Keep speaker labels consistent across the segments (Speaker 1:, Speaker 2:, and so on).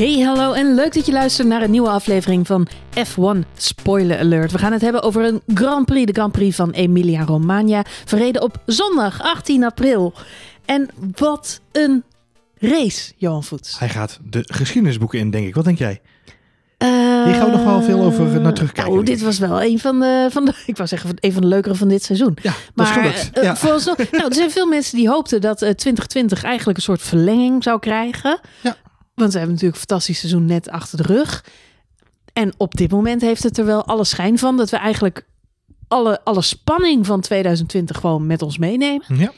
Speaker 1: Hey, hallo en leuk dat je luistert naar een nieuwe aflevering van F1 Spoiler Alert. We gaan het hebben over een Grand Prix, de Grand Prix van Emilia Romagna, verreden op zondag 18 april. En wat een race, Johan Voets.
Speaker 2: Hij gaat de geschiedenisboeken in, denk ik. Wat denk jij?
Speaker 1: Uh,
Speaker 2: Hier gaan we nog wel veel over naar terugkijken.
Speaker 1: Nou, dit was wel een van de, van de, ik wou zeggen, een van de leukere van dit seizoen.
Speaker 2: Ja,
Speaker 1: maar
Speaker 2: dat
Speaker 1: uh,
Speaker 2: Ja.
Speaker 1: vooralsnog- nou, er zijn veel mensen die hoopten dat eh, 2020 eigenlijk een soort verlenging zou krijgen.
Speaker 2: Ja.
Speaker 1: Want we hebben natuurlijk een fantastisch seizoen net achter de rug. En op dit moment heeft het er wel alle schijn van dat we eigenlijk alle, alle spanning van 2020 gewoon met ons meenemen.
Speaker 2: Ja.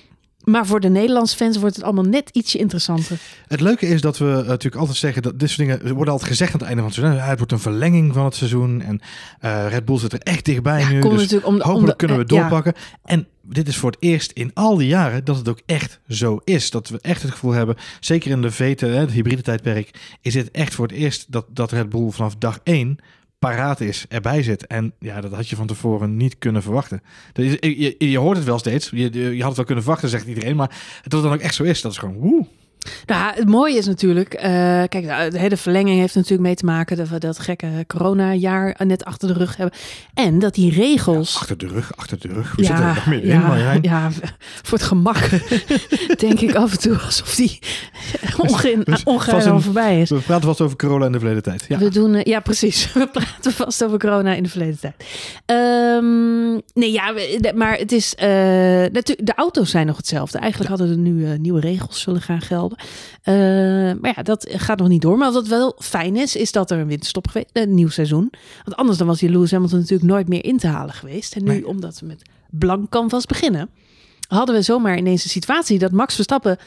Speaker 1: Maar voor de Nederlandse fans wordt het allemaal net ietsje interessanter.
Speaker 2: Het leuke is dat we uh, natuurlijk altijd zeggen dat dit soort dingen worden altijd gezegd aan het einde van het seizoen. Het wordt een verlenging van het seizoen en uh, Red Bull zit er echt dichtbij
Speaker 1: Ja,
Speaker 2: nu. Dus
Speaker 1: natuurlijk om de- om
Speaker 2: hopelijk
Speaker 1: de-
Speaker 2: kunnen we
Speaker 1: eh, ja.
Speaker 2: doorpakken. En dit is voor het eerst in al die jaren dat het ook echt zo is. Dat we echt het gevoel hebben, zeker in de hè, het hybride tijdperk, is dit echt voor het eerst dat, dat Red Bull vanaf dag één paraat is, erbij zit. En ja, dat had je van tevoren niet kunnen verwachten. Is, je, je hoort het wel steeds. Je, je had het wel kunnen verwachten, zegt iedereen. Maar dat het dan ook echt zo is, dat is gewoon woe.
Speaker 1: Nou, het mooie is natuurlijk, eh, kijk, nou, de hele verlenging heeft natuurlijk mee te maken dat we dat gekke corona-jaar net achter de rug hebben. En dat die regels.
Speaker 2: Achter de rug, achter de rug. Hoe zit er nog meer in,
Speaker 1: ja,
Speaker 2: Marjolein?
Speaker 1: ja, voor het gemak denk ik af en toe alsof die ongein,
Speaker 2: Dus
Speaker 1: ongein
Speaker 2: vast een-
Speaker 1: al voorbij is.
Speaker 2: We praten vast over corona in de verleden tijd. Ja.
Speaker 1: We doen, eh, ja, precies. We praten vast over corona in de verleden tijd. Ehm, nee, ja, we- maar het is. eh, natuurlijk, de auto's zijn nog hetzelfde. Eigenlijk hadden er nu eh, nieuwe regels zullen gaan gelden. Eh, maar ja, dat gaat nog niet door. Maar wat wel fijn is, is dat er een winterstop geweest een nieuw seizoen. Want anders dan was die Lewis Hamilton natuurlijk nooit meer in te halen geweest. En nu,
Speaker 2: Nee.
Speaker 1: omdat we met blank canvas beginnen, hadden we zomaar ineens een situatie dat Max Verstappen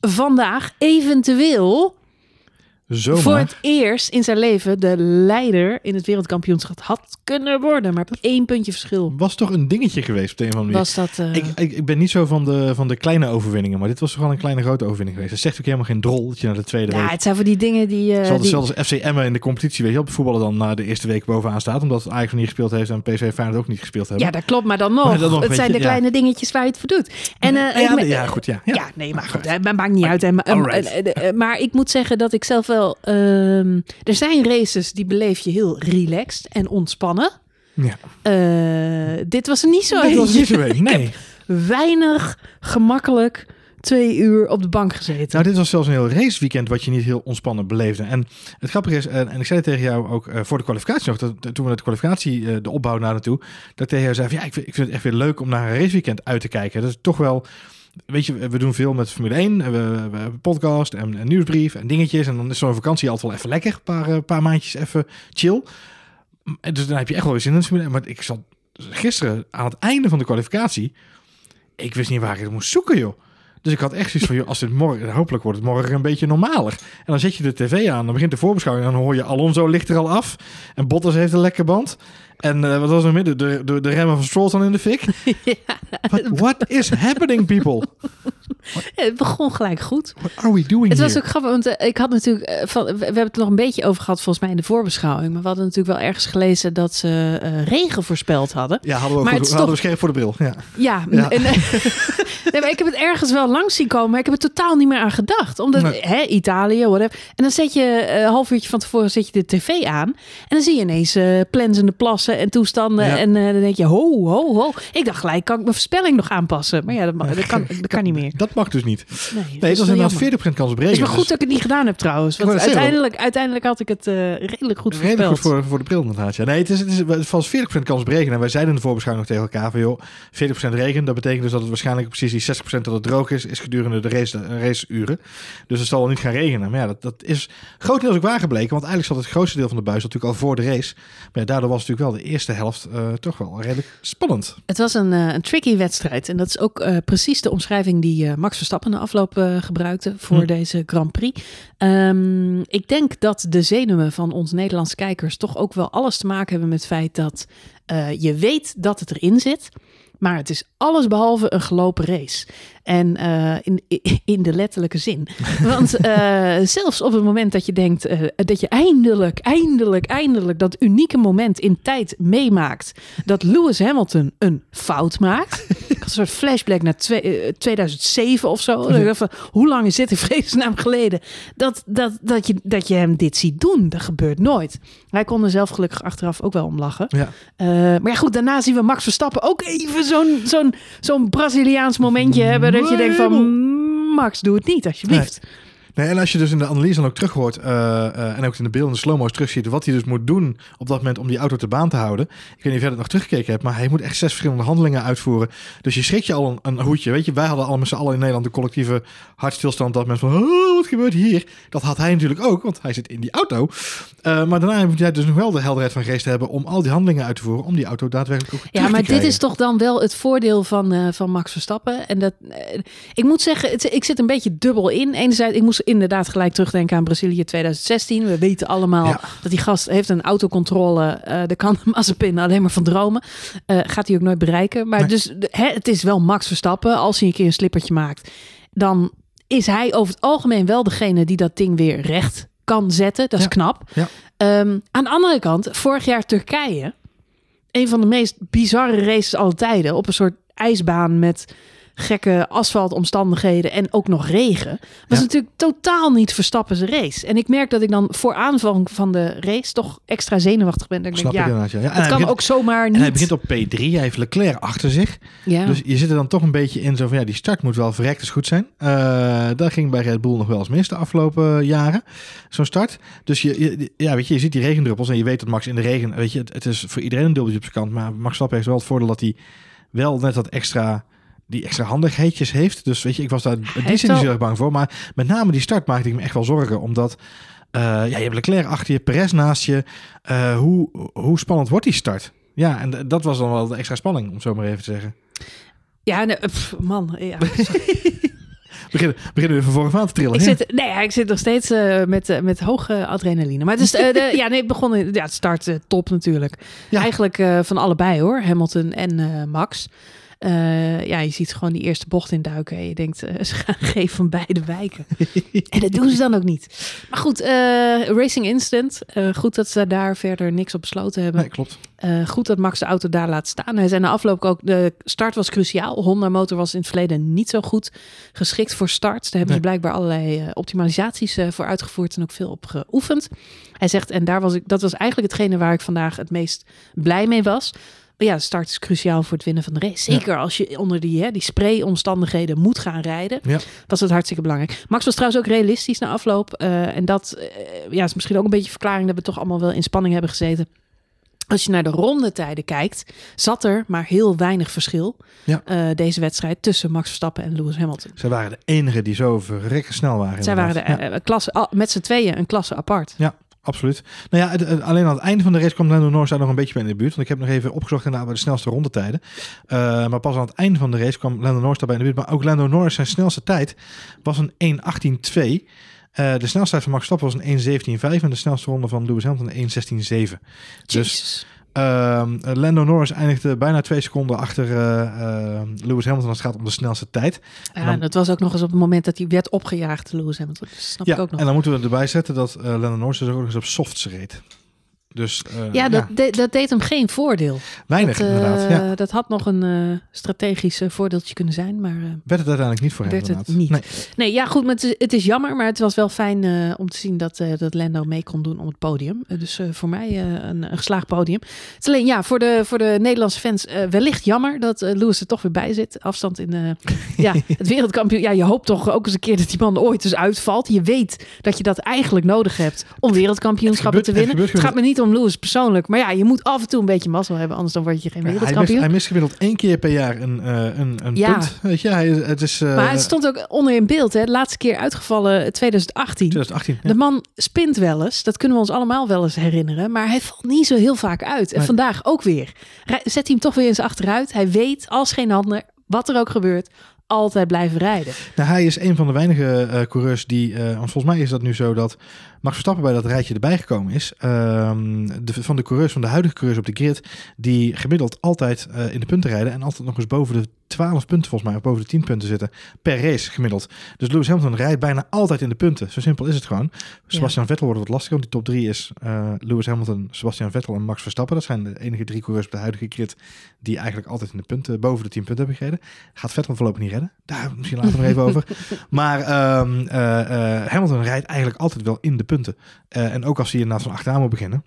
Speaker 1: vandaag eventueel
Speaker 2: Zomaar.
Speaker 1: voor het eerst in zijn leven de leider in het wereldkampioenschap had kunnen worden. Maar op één puntje verschil
Speaker 2: Was toch een dingetje geweest op de een of andere manier.
Speaker 1: was dat. eh,
Speaker 2: Ik, ik, ik ben niet zo van de, van de kleine overwinningen, maar dit was toch wel een kleine grote overwinning geweest. Dat zegt ook helemaal geen drol dat je naar de tweede
Speaker 1: ja,
Speaker 2: week...
Speaker 1: het zijn voor die dingen die. eh,
Speaker 2: Het is altijd
Speaker 1: die-
Speaker 2: als FC Emmen in de competitie, weet je wel. Op voetballen dan na de eerste week bovenaan staat, omdat Ajax nog niet gespeeld heeft en PSV Feyenoord ook niet gespeeld hebben.
Speaker 1: ja, dat klopt, maar dan nog.
Speaker 2: Maar dan nog,
Speaker 1: het zijn
Speaker 2: je,
Speaker 1: de
Speaker 2: ja.
Speaker 1: kleine dingetjes waar je het voor doet. En, eh,
Speaker 2: ja,
Speaker 1: ik
Speaker 2: ja, goed, ja.
Speaker 1: Ja, nee, maar goed, maar maakt niet uit. Hè, maar, eh,
Speaker 2: Alright.
Speaker 1: eh, eh, maar ik moet zeggen dat ik zelf wel. Ehm, er zijn races die beleef je heel relaxed en ontspannen.
Speaker 2: Ja.
Speaker 1: Eh, dit was er niet zo.
Speaker 2: Dit was
Speaker 1: eentje.
Speaker 2: niet zo een,
Speaker 1: Ik heb
Speaker 2: nee.
Speaker 1: weinig gemakkelijk twee uur op de bank gezeten.
Speaker 2: Nou, dit was zelfs een heel raceweekend wat je niet heel ontspannen beleefde. En het grappige is, en, en ik zei het tegen jou ook eh, voor de kwalificatie nog, dat, toen we naar de kwalificatie, eh, de opbouw naar naartoe, dat tegen jou zei van ja, ik vind, ik vind het echt weer leuk om naar een raceweekend uit te kijken. Dat is toch wel, weet je, we doen veel met Formule 1, en we, we hebben podcast en nieuwsbrief en dingetjes. En dan is zo'n vakantie altijd wel even lekker, een paar, eh, paar maandjes even chill. Dus dan heb je echt wel weer zin in Formule 1. Maar ik zat gisteren aan het einde van de kwalificatie, ik wist niet waar ik het moest zoeken, joh. Dus ik had echt zoiets van, joh, als het morgen, hopelijk wordt het morgen een beetje normaler. En dan zet je de tv aan, dan begint de voorbeschouwing, en dan hoor je Alonso ligt er al af. En Bottas heeft een lekker band. En eh, wat was er midden? De, de, de remmen van Stroll staan in de fik. What is happening, people?
Speaker 1: Het begon gelijk goed.
Speaker 2: What are we doing
Speaker 1: Het was
Speaker 2: here?
Speaker 1: ook grappig, want eh, ik had natuurlijk eh, van, we we hebben het er nog een beetje over gehad volgens mij in de voorbeschouwing, maar we hadden natuurlijk wel ergens gelezen dat ze eh, regen voorspeld hadden.
Speaker 2: Ja, hadden we ook
Speaker 1: Maar
Speaker 2: goed, hadden we scherp voor de bril. Ja.
Speaker 1: Ja,
Speaker 2: Ja.
Speaker 1: En, nee, maar ik heb het ergens wel langs zien komen, maar ik heb er totaal niet meer aan gedacht. Omdat,
Speaker 2: Nee.
Speaker 1: hè, Italië, whatever. En dan zet je een half uurtje van tevoren zet je de tv aan. En dan zie je ineens plensende plassen en toestanden.
Speaker 2: Ja.
Speaker 1: En dan denk je, ho, ho, ho. Ik dacht gelijk, kan ik mijn voorspelling nog aanpassen? Maar ja, dat, kan, dat kan niet meer.
Speaker 2: Dat mag dus niet.
Speaker 1: Nee,
Speaker 2: Nee, het was inderdaad
Speaker 1: jammer.
Speaker 2: 40% kans op
Speaker 1: Het is maar goed dat ik het niet gedaan heb trouwens. Want uiteindelijk, uiteindelijk had ik het eh, redelijk goed
Speaker 2: dus Redelijk
Speaker 1: voorspeld.
Speaker 2: goed voor, voor de bril inderdaad. Ja. Nee, het is, het is het was 40% kans op regen. En wij zeiden in de voorbeschouwing nog tegen elkaar van... joh, 40% regen, dat betekent dus dat het waarschijnlijk precies die 60% dat het droog is... is gedurende de race, eh, raceuren. Dus het zal wel niet gaan regenen. Maar ja, dat, dat is grotendeels ook waar gebleken. Want eigenlijk zat het grootste deel van de buis natuurlijk al voor de race. Maar ja, daardoor was natuurlijk wel de eerste helft eh, toch wel redelijk spannend.
Speaker 1: Het was een, een tricky wedstrijd. En dat is ook precies de omschrijving die Max Verstappen na afloop eh, gebruikte voor
Speaker 2: Hm.
Speaker 1: deze Grand Prix. Ehm, ik denk dat de zenuwen van ons Nederlandse kijkers toch ook wel alles te maken hebben met het feit dat eh, je weet dat het erin zit. Maar het is alles behalve een gelopen race. En eh, in, in de letterlijke zin. Want eh, zelfs op het moment dat je denkt eh, dat je eindelijk, eindelijk, eindelijk dat unieke moment in tijd meemaakt. dat Lewis Hamilton een fout maakt. had een soort flashback naar twee- eh, 2007 of zo. Van, hoe lang is dit in vredesnaam geleden? Dat, dat, dat, je, dat je hem dit ziet doen. Dat gebeurt nooit. Wij konden zelf gelukkig achteraf ook wel om lachen.
Speaker 2: Ja.
Speaker 1: Maar ja, goed, daarna zien we Max Verstappen ook even zo'n zo'n zo'n Braziliaans momentje hebben. Dat je denkt van, "Mm, Max, doe het niet, alsjeblieft.
Speaker 2: Nee, en als je dus in de analyse dan ook terug hoort eh, eh, en ook in de beelden, de slow-mo's terugziet, wat hij dus moet doen op dat moment om die auto te baan te houden. Ik weet niet of jij dat nog teruggekeken hebt, maar hij moet echt zes verschillende handelingen uitvoeren. Dus je schrikt je al een, een hoedje. Weet je, wij hadden allemaal met z'n allen in Nederland de collectieve hartstilstand dat mensen van, oh, wat gebeurt hier? Dat had hij natuurlijk ook, want hij zit in die auto. Eh, maar daarna moet jij dus nog wel de helderheid van geest hebben om al die handelingen uit te voeren, om die auto daadwerkelijk ook
Speaker 1: Ja,
Speaker 2: terug
Speaker 1: maar dit is toch dan wel het voordeel van, van Max Verstappen. En dat, ik moet zeggen, het, ik zit een beetje dubbel in. Enerzijds, ik moest inderdaad gelijk terugdenken aan Brazilië 2016. We weten allemaal
Speaker 2: Ja.
Speaker 1: dat die gast heeft een autocontrole. eh daar kan Mazepin alleen maar van dromen. Eh, gaat hij ook nooit bereiken. Maar
Speaker 2: Nee.
Speaker 1: dus de- hè, het is wel Max Verstappen. Als hij een keer een slippertje maakt, dan is hij over het algemeen wel degene die dat ding weer recht kan zetten. Dat is
Speaker 2: Ja.
Speaker 1: knap.
Speaker 2: Ja.
Speaker 1: Ehm, aan de andere kant, vorig jaar Turkije een van de meest bizarre races aller tijden. Op een soort ijsbaan met gekke asfaltomstandigheden en ook nog regen. Was
Speaker 2: Ja.
Speaker 1: natuurlijk totaal niet Verstappen's race. En ik merk dat ik dan voor aanvang van de race toch extra zenuwachtig ben. Dat ik denk,
Speaker 2: ik
Speaker 1: ja, het
Speaker 2: hij
Speaker 1: kan
Speaker 2: begint-
Speaker 1: ook zomaar niet.
Speaker 2: En hij begint op P3, hij heeft Leclerc achter zich.
Speaker 1: ja.
Speaker 2: Dus je zit er dan toch een beetje in zo van ja, die start moet wel verrekt goed zijn. Uh, dat ging bij Red Bull nog wel eens mis de afgelopen jaren, zo'n start. Dus je, je, ja, weet je, je ziet die regendruppels en je weet dat Max in de regen, weet je, het, het is voor iedereen een dubbeltje op zijn kant. Maar Max Verstappen heeft wel het voordeel dat hij wel net dat extra, die extra handigheidjes heeft. Dus weet je, ik was daar die zin niet zo erg bang voor. Maar met name die start maakte ik me echt wel zorgen, omdat... eh, ja, je hebt Leclerc achter je, Perez naast je. Eh, hoe, hoe spannend wordt die start? Ja, en dat was dan wel de extra spanning, om zo maar even te zeggen.
Speaker 1: ja, nee, pff, man. Ja.
Speaker 2: Beginnen, beginnen we even vorige maand te trillen.
Speaker 1: Ik
Speaker 2: ja.
Speaker 1: zit, nee, ik zit nog steeds eh, met, eh, met hoge adrenaline. Maar het is, eh, de, ja, nee, het begon in, ja, het start eh, top natuurlijk.
Speaker 2: Ja.
Speaker 1: Eigenlijk eh, van allebei hoor, Hamilton en eh, Max. Eh, ja, je ziet gewoon die eerste bocht induiken en je denkt, eh, ze gaan geen van beide wijken. en dat doen ze dan ook niet. Maar goed, eh, Racing Instant. goed dat ze daar verder niks op besloten hebben.
Speaker 2: Nee, klopt.
Speaker 1: Goed dat Max de auto daar laat staan. Hij zei na afloop ook, de start was cruciaal. Honda motor was in het verleden niet zo goed geschikt voor starts. Daar hebben ze blijkbaar allerlei optimalisaties voor uitgevoerd en ook veel op geoefend. Hij zegt, en daar was ik, dat was eigenlijk hetgene waar ik vandaag het meest blij mee was. Ja, de start is cruciaal voor het winnen van de race. Zeker als je onder die, hè, die spray-omstandigheden moet gaan rijden.
Speaker 2: Ja.
Speaker 1: Was het hartstikke belangrijk. Max was trouwens ook realistisch na afloop. eh, en dat eh, ja, is misschien ook een beetje verklaring dat we toch allemaal wel in spanning hebben gezeten. Als je naar de rondetijden kijkt, zat er maar heel weinig verschil.
Speaker 2: Ja.
Speaker 1: eh, deze wedstrijd tussen Max Verstappen en Lewis Hamilton.
Speaker 2: Zij waren de enigen die zo verrekken snel waren.
Speaker 1: Zij waren de, klasse, met z'n tweeën een klasse apart.
Speaker 2: Ja, absoluut. Nou ja, alleen aan het einde van de race kwam Lando Norris daar nog een beetje bij in de buurt. Want ik heb nog even opgezocht naar de snelste rondetijden. Uh, maar pas aan het einde van de race kwam Lando Norris daarbij in de buurt. Maar ook Lando Norris, zijn snelste tijd, was een 1.18.2. Uh, de snelste tijd van Max Verstappen was een 1.17.5 en de snelste ronde van Lewis Hamilton een 1.16.7. Dus Lando Norris eindigde bijna twee seconden achter uh, Lewis Hamilton als het gaat om de snelste tijd.
Speaker 1: Ja, dan, dat was ook nog eens op het moment dat hij werd opgejaagd, Lewis Hamilton. Dat snap
Speaker 2: ja,
Speaker 1: ik ook nog.
Speaker 2: en dan moeten we erbij zetten dat uh, Lando Norris dus ook nog eens op softs reed. Dus, uh,
Speaker 1: ja, dat, ja. De, dat, deed hem geen voordeel.
Speaker 2: Weinig,
Speaker 1: dat, uh,
Speaker 2: inderdaad. Ja.
Speaker 1: Dat had nog een uh, strategisch voordeeltje kunnen zijn, maar...
Speaker 2: werd het uiteindelijk niet voor hem,
Speaker 1: werd
Speaker 2: inderdaad.
Speaker 1: het niet.
Speaker 2: Nee.
Speaker 1: nee, ja goed, het is, het is jammer, maar het was wel fijn uh, om te zien dat, dat Lando mee kon doen om het podium. dus voor mij een, een, geslaagd podium. Het is alleen, ja, voor de, voor de Nederlandse fans wellicht jammer dat Lewis er toch weer bij zit. Afstand in ja, het wereldkampioen. Ja, je hoopt toch ook eens een keer dat die man ooit eens uitvalt. Je weet dat je dat eigenlijk nodig hebt om wereldkampioenschappen
Speaker 2: gebeurt,
Speaker 1: te winnen. Het, het gaat me niet om Lewis persoonlijk. Maar ja, je moet af en toe een beetje mazzel hebben, anders dan word je geen wereldkampioen.
Speaker 2: Hij mist, hij mist gemiddeld één keer per jaar een, uh, een, een
Speaker 1: ja.
Speaker 2: punt. Weet je, hij, het is, uh,
Speaker 1: maar het stond ook onder in beeld. Hè? De laatste keer uitgevallen 2018.
Speaker 2: 2018
Speaker 1: ja. De man spint wel eens. Dat kunnen we ons allemaal wel eens herinneren. Maar hij valt niet zo heel vaak uit. En
Speaker 2: Nee.
Speaker 1: vandaag ook weer. Zet hij hem toch weer eens achteruit. Hij weet als geen ander, wat er ook gebeurt. Altijd blijven rijden.
Speaker 2: Nou, hij is een van de weinige eh, coureurs die, eh, want volgens mij is dat nu zo dat Max Verstappen bij dat rijtje erbij gekomen is. Ehm, de, van de coureurs, van de huidige coureurs op de grid, die gemiddeld altijd eh, in de punten rijden en altijd nog eens boven de 12 punten volgens mij, of boven de 10 punten zitten per race gemiddeld. Dus Lewis Hamilton rijdt bijna altijd in de punten. Zo simpel is het gewoon. Sebastian Vettel wordt wat lastiger, want die top 3 is uh, Lewis Hamilton, Sebastian Vettel en Max Verstappen. Dat zijn de enige drie coureurs op de huidige grid die eigenlijk altijd in de punten, boven de 10 punten hebben gereden. Gaat Vettel voorlopig niet redden. Daar misschien later nog even over. Maar um, uh, uh, Hamilton rijdt eigenlijk altijd wel in de punten. en ook als hij inderdaad van achteraan moet beginnen.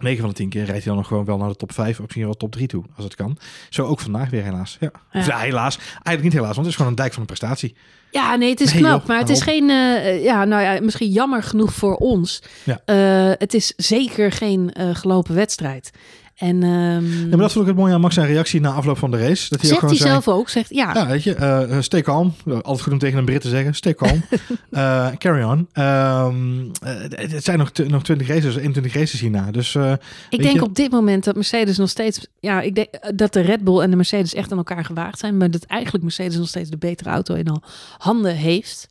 Speaker 2: 9 van de 10 keer rijdt hij dan nog gewoon wel naar de top 5 of misschien wel top 3 toe, als het kan. Zo ook vandaag weer helaas. Ja. ja. ja helaas. Eigenlijk niet helaas, want het is gewoon een dijk van een prestatie.
Speaker 1: Ja, nee, het is nee, knap, joh, maar het is geen, uh, ja, nou ja, misschien jammer genoeg voor ons. Ja. Uh, het is zeker geen uh, gelopen wedstrijd. En, um,
Speaker 2: ja, maar dat vond ik het mooie aan Max zijn reactie na afloop van de race. Dat
Speaker 1: hij zegt hij zei, zelf ook, zegt ja.
Speaker 2: Ja, weet je, uh, stay calm. Altijd goed om tegen een Brit te zeggen, stay calm. uh, carry on. Um, uh, het zijn nog, nog 20 races, 21 races hierna. Dus,
Speaker 1: ik denk je... op dit moment dat Mercedes nog steeds, ja, ik denk dat de Red Bull en de Mercedes echt aan elkaar gewaagd zijn, maar dat eigenlijk Mercedes nog steeds de betere auto in al handen heeft.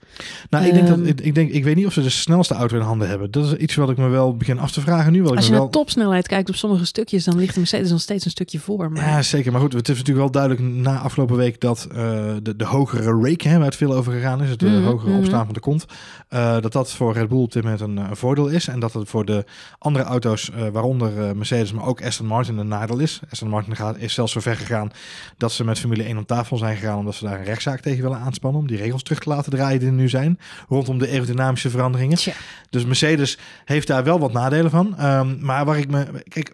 Speaker 2: Nou, ik denk dat, ik, ik, denk, ik weet niet of ze de snelste auto in handen hebben. Dat is iets wat ik me wel begin af te vragen nu.
Speaker 1: Als je
Speaker 2: naar
Speaker 1: topsnelheid kijkt op sommige stukjes, dan ligt de Mercedes nog steeds een stukje voor. Maar...
Speaker 2: Ja, zeker. Maar goed, het is natuurlijk wel duidelijk na afgelopen week dat uh, de, de hogere rake, hè, waar het veel over gegaan is, het mm -hmm. hogere opstaan van de kont, uh, dat dat voor Red Bull op dit moment een, een, voordeel is. En dat het voor de andere auto's, uh, waaronder Mercedes, maar ook Aston Martin, een nadeel is. Aston Martin gaat, is zelfs zo ver gegaan dat ze met Formule 1 om tafel zijn gegaan, omdat ze daar een rechtszaak tegen willen aanspannen, om die regels terug te laten draaien die er nu zijn, rondom de aerodynamische veranderingen. Tja. Dus Mercedes heeft daar wel wat nadelen van. Um, maar waar ik me... Kijk,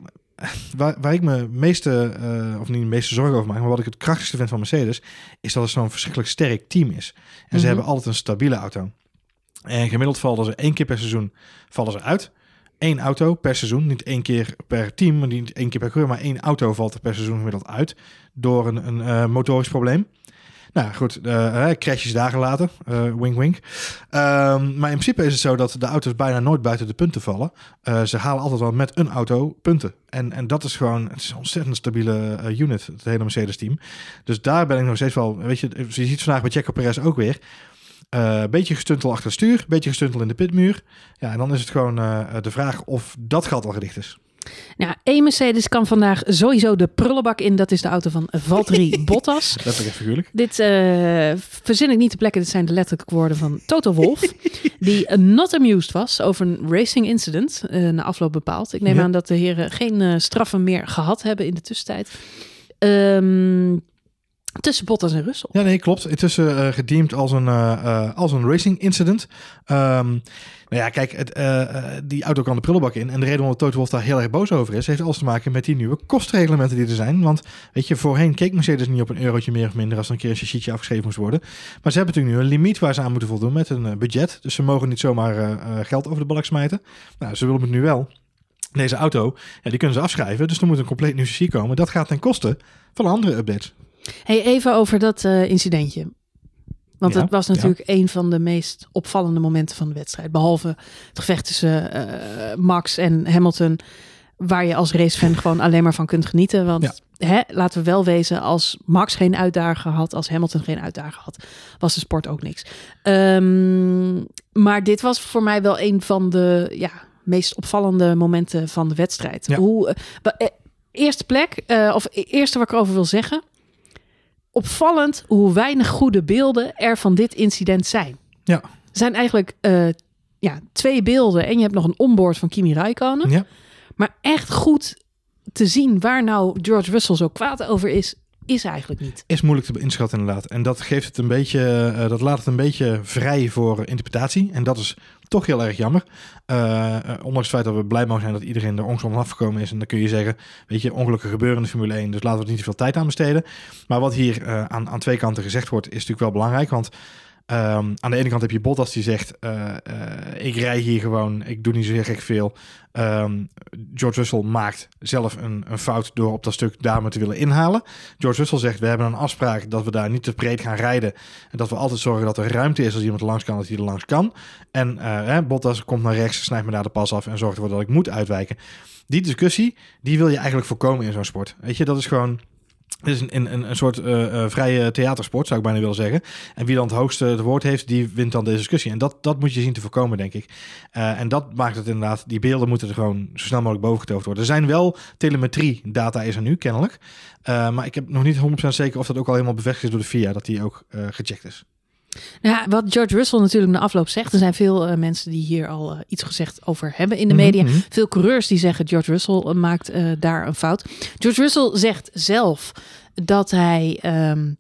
Speaker 2: waar, waar ik me meeste, uh, of niet de meeste zorgen over maak, maar wat ik het krachtigste vind van Mercedes, is dat het zo'n verschrikkelijk sterk team is. En ze
Speaker 1: Mhm.
Speaker 2: hebben altijd een stabiele auto. En gemiddeld vallen ze één keer per seizoen vallen ze uit. Eén auto per seizoen, niet één keer per team, maar niet één keer per coureur, maar één auto valt er per seizoen gemiddeld uit door een, een uh, motorisch probleem. Nou goed, uh, crashes dagen later, uh, wink wink. Um, maar in principe is het zo dat de auto's bijna nooit buiten de punten vallen. Uh, ze halen altijd wel met een auto punten. En, en dat is gewoon, het is een ontzettend stabiele unit, het hele Mercedes team. Dus daar ben ik nog steeds wel, weet je, je ziet vandaag bij Checo Perez ook weer. Een beetje gestuntel achter het stuur, een beetje gestuntel in de pitmuur. Ja, en dan is het gewoon de vraag of dat gat al gedicht is.
Speaker 1: Nou, één Mercedes kan vandaag sowieso de prullenbak in. Dat is de auto van Valtteri Bottas.
Speaker 2: Letterlijk en figuurlijk.
Speaker 1: Dit uh, verzin ik niet te plekken. Dit zijn de letterlijke woorden van Toto Wolff. die not amused was over een racing incident uh, na afloop bepaald. Ik neem ja. aan dat de heren geen uh, straffen meer gehad hebben in de tussentijd. Um, Tussen Bottas en Russell.
Speaker 2: Ja, nee, klopt. Intussen uh, gedeemd als een, uh, uh, als een racing incident. Um, nou ja, kijk, het, die auto kan de prullenbak in. En de reden waarom Toto Wolff daar heel erg boos over is... heeft alles te maken met die nieuwe kostreglementen die er zijn. Want, weet je, voorheen keek Mercedes niet op een eurotje meer of minder... als er een keer een sheetje afgeschreven moest worden. Maar ze hebben natuurlijk nu een limiet waar ze aan moeten voldoen met een budget. Dus ze mogen niet zomaar geld over de balk smijten. Nou, ze willen het nu wel. Deze auto, ja, die kunnen ze afschrijven. Dus er moet een compleet nieuw chassis komen. Dat gaat ten koste van andere updates.
Speaker 1: Hey, even over dat incidentje. Want ja, het was natuurlijk ja. een van de meest opvallende momenten van de wedstrijd. Behalve het gevecht tussen uh, Max en Hamilton. Waar je als racefan gewoon alleen maar van kunt genieten. Want ja. hè, laten we wel wezen, als Max geen uitdager had, als Hamilton geen uitdager had, was de sport ook niks. Um, maar dit was voor mij wel een van de ja, meest opvallende momenten van de wedstrijd. Hoe, uh, eerste plek, of eerste wat ik erover wil zeggen opvallend hoe weinig goede beelden er van dit incident zijn.
Speaker 2: Ja.
Speaker 1: Er zijn eigenlijk uh, ja, twee beelden en je hebt nog een onboard van Kimi Räikkönen.
Speaker 2: Ja.
Speaker 1: Maar echt goed te zien waar nou George Russell zo kwaad over is, is eigenlijk niet.
Speaker 2: Is moeilijk te inschatten inderdaad. En dat geeft het een beetje, uh, dat laat het een beetje vrij voor interpretatie. En dat is toch heel erg jammer. Uh, ondanks het feit dat we blij mogen zijn dat iedereen er ongelukkig afgekomen is. En dan kun je zeggen, weet je, ongelukken gebeuren in de Formule 1. Dus laten we er niet te veel tijd aan besteden. Maar wat hier uh, aan, aan twee kanten gezegd wordt, is natuurlijk wel belangrijk. Want Um, aan de ene kant heb je Bottas die zegt: uh, uh, Ik rij hier gewoon, ik doe niet zo gek veel. Um, George Russell maakt zelf een, een, fout door op dat stuk daarmee te willen inhalen. George Russell zegt: We hebben een afspraak dat we daar niet te breed gaan rijden. En dat we altijd zorgen dat er ruimte is als iemand langs kan, dat hij er langs kan. En uh, Bottas komt naar rechts, snijdt me daar de pas af en zorgt ervoor dat ik moet uitwijken. Die discussie, die wil je eigenlijk voorkomen in zo'n sport. Weet je, dat is gewoon Het is een, een, een soort uh, vrije theatersport, zou ik bijna willen zeggen. En wie dan het hoogste het woord heeft, die wint dan deze discussie. En dat, dat moet je zien te voorkomen, denk ik. Uh, en dat maakt het inderdaad, die beelden moeten er gewoon zo snel mogelijk boven getoverd worden. Er zijn wel telemetrie data is er nu, kennelijk. maar ik heb nog niet 100% zeker of dat ook al helemaal bevestigd is door de FIA, dat die ook gecheckt is.
Speaker 1: Ja, wat George Russell natuurlijk na afloop zegt. Er zijn veel uh, mensen die hier al uh, iets gezegd over hebben in de media. Mm -hmm. Veel coureurs die zeggen George Russell uh, maakt daar een fout. George Russell zegt zelf dat hij. Um,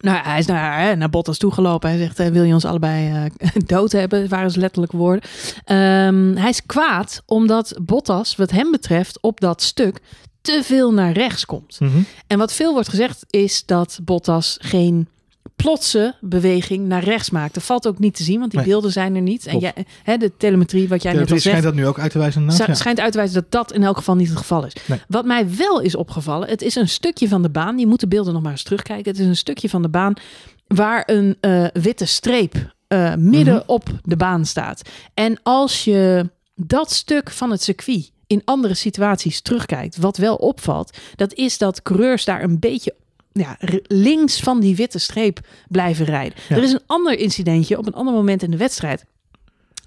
Speaker 1: nou, hij is naar, naar Bottas toegelopen. Hij zegt: Wil je ons allebei dood hebben? waren zijn letterlijke woorden. Um, hij is kwaad omdat Bottas, wat hem betreft, op dat stuk te veel naar rechts komt. Mm -hmm. En wat veel wordt gezegd is dat Bottas geen plotse beweging naar rechts maakt. Dat valt ook niet te zien, want die nee. beelden zijn er niet. En jij, hè, de telemetrie, wat jij net al zegt...
Speaker 2: schijnt dat nu ook uit te wijzen?
Speaker 1: Ja. Schijnt uit te wijzen dat dat in elk geval niet het geval is. Nee. Wat mij wel is opgevallen, het is een stukje van de baan. Je moet de beelden nog maar eens terugkijken. Het is een stukje van de baan waar een uh, witte streep uh, midden mm -hmm. op de baan staat. En als je dat stuk van het circuit in andere situaties terugkijkt, wat wel opvalt, dat is dat coureurs daar een beetje ja, links van die witte streep blijven rijden. Ja. Er is een ander incidentje op een ander moment in de wedstrijd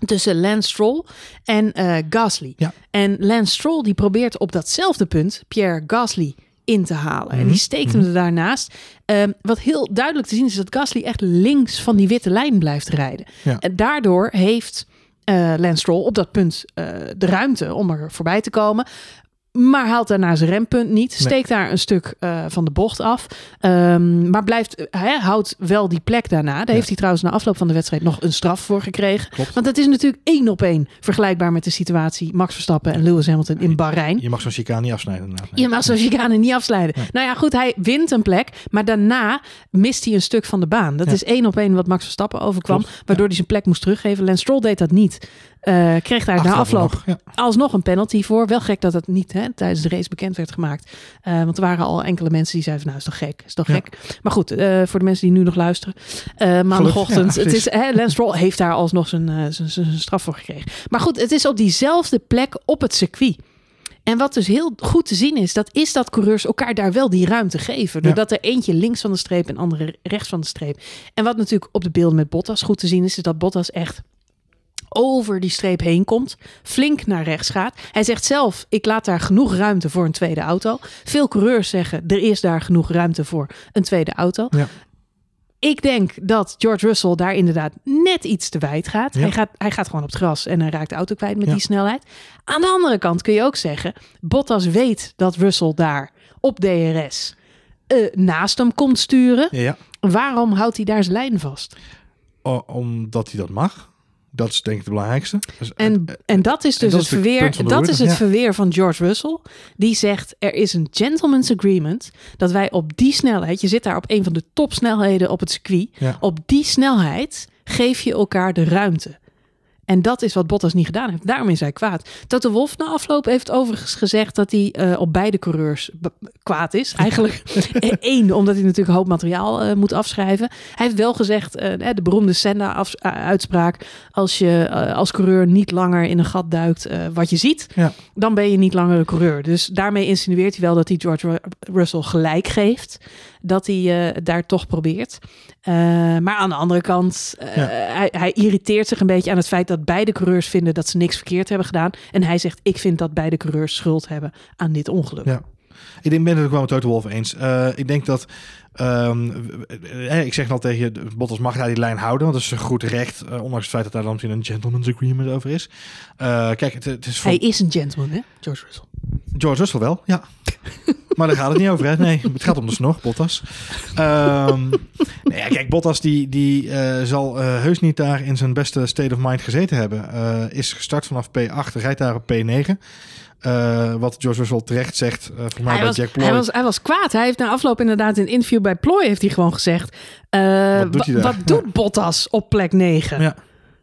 Speaker 1: tussen Lance Stroll en uh, Gasly.
Speaker 2: Ja.
Speaker 1: En Lance Stroll die probeert op datzelfde punt Pierre Gasly in te halen. Mm -hmm. En die steekt hem er daarnaast. Um, wat heel duidelijk te zien is dat Gasly echt links van die witte lijn blijft rijden.
Speaker 2: Ja.
Speaker 1: En daardoor heeft uh, Lance Stroll op dat punt uh, de ruimte om er voorbij te komen. Maar haalt daarna zijn rempunt niet. Steekt nee. daar een stuk uh, van de bocht af. Um, maar blijft, hij houdt wel die plek daarna. Daar ja. heeft hij trouwens na afloop van de wedstrijd nog een straf voor gekregen.
Speaker 2: Klopt.
Speaker 1: Want dat is natuurlijk één op één vergelijkbaar met de situatie Max Verstappen en Lewis Hamilton in Bahrein.
Speaker 2: Je mag zo'n chicane niet afsnijden. Nee.
Speaker 1: Je mag zo'n chicane niet afsnijden. Nee. Nou ja, goed, hij wint een plek. Maar daarna mist hij een stuk van de baan. Dat ja. is één op één wat Max Verstappen overkwam. Klopt. Waardoor hij zijn plek moest teruggeven. Lance Stroll deed dat niet. Uh, kreeg daar na afloop nog, ja. alsnog een penalty voor. Wel gek dat het niet hè, tijdens de race bekend werd gemaakt. Uh, want er waren al enkele mensen die zeiden: Nou, is toch gek? Is toch gek? Maar goed, uh, voor de mensen die nu nog luisteren. maandagochtend. Ja, het is, hè, Lance Stroll heeft daar alsnog zijn, zijn, zijn straf voor gekregen. Maar goed, het is op diezelfde plek op het circuit. En wat dus heel goed te zien is, dat is dat coureurs elkaar daar wel die ruimte geven. Doordat er eentje links van de streep en andere rechts van de streep. En wat natuurlijk op de beelden met Bottas goed te zien is, is dat Bottas echt over die streep heen komt, flink naar rechts gaat. Hij zegt zelf, ik laat daar genoeg ruimte voor een tweede auto. Veel coureurs zeggen, er is daar genoeg ruimte voor een tweede auto.
Speaker 2: Ja.
Speaker 1: Ik denk dat George Russell daar inderdaad net iets te wijd gaat. Ja. Hij, gaat hij gaat gewoon op het gras en hij raakt de auto kwijt met ja. die snelheid. Aan de andere kant kun je ook zeggen, Bottas weet dat Russell daar op DRS uh, naast hem komt sturen.
Speaker 2: Ja.
Speaker 1: Waarom houdt hij daar zijn lijn vast?
Speaker 2: O, omdat hij dat mag. Dat is denk ik het belangrijkste. Dus,
Speaker 1: en, en dat is dus dat het, verweer, dat is het ja. verweer van George Russell. Die zegt, er is een gentleman's agreement dat wij op die snelheid, je zit daar op een van de topsnelheden op het circuit,
Speaker 2: ja.
Speaker 1: op die snelheid geef je elkaar de ruimte. En dat is wat Bottas niet gedaan heeft. Daarom is hij kwaad. Toto Wolff na afloop heeft overigens gezegd dat hij uh, op beide coureurs kwaad is. Eigenlijk één, omdat hij natuurlijk een hoop materiaal uh, moet afschrijven. Hij heeft wel gezegd, uh, de beroemde Senna-uitspraak... als je als coureur niet langer in een gat duikt wat je ziet...
Speaker 2: Ja.
Speaker 1: dan ben je niet langer een coureur. Dus daarmee insinueert hij wel dat hij George Russell gelijk geeft... dat hij daar toch probeert. maar aan de andere kant, ja. hij, hij irriteert zich een beetje aan het feit... dat beide coureurs vinden dat ze niks verkeerd hebben gedaan. En hij zegt, ik vind dat beide coureurs schuld hebben aan dit ongeluk.
Speaker 2: Ja. Ik denk, ben het ook wel met Toto Wolff eens. Ik denk dat, um, ik zeg al tegen je, Bottas mag daar die lijn houden, want dat is een goed recht, uh, ondanks het feit dat daar dan misschien een gentleman's agreement over is. Uh, kijk, het, het is.
Speaker 1: Hij is een gentleman, hè, George Russell?
Speaker 2: George Russell wel, ja. maar daar gaat het niet over, hè? Nee, het gaat om de snor, Bottas. Um, nee, ja, kijk, Bottas die, die uh, zal heus niet daar in zijn beste state of mind gezeten hebben. Is gestart vanaf P8, rijdt daar op P9. Uh, wat George Russell terecht zegt, uh, volgens mij
Speaker 1: hij
Speaker 2: bij
Speaker 1: was,
Speaker 2: Jack Ploy.
Speaker 1: Hij was, hij was kwaad. Hij heeft na afloop inderdaad in een interview bij Ploy heeft hij gewoon gezegd... Uh,
Speaker 2: wat doet, hij
Speaker 1: wat doet ja. Bottas op plek 9?
Speaker 2: Ja.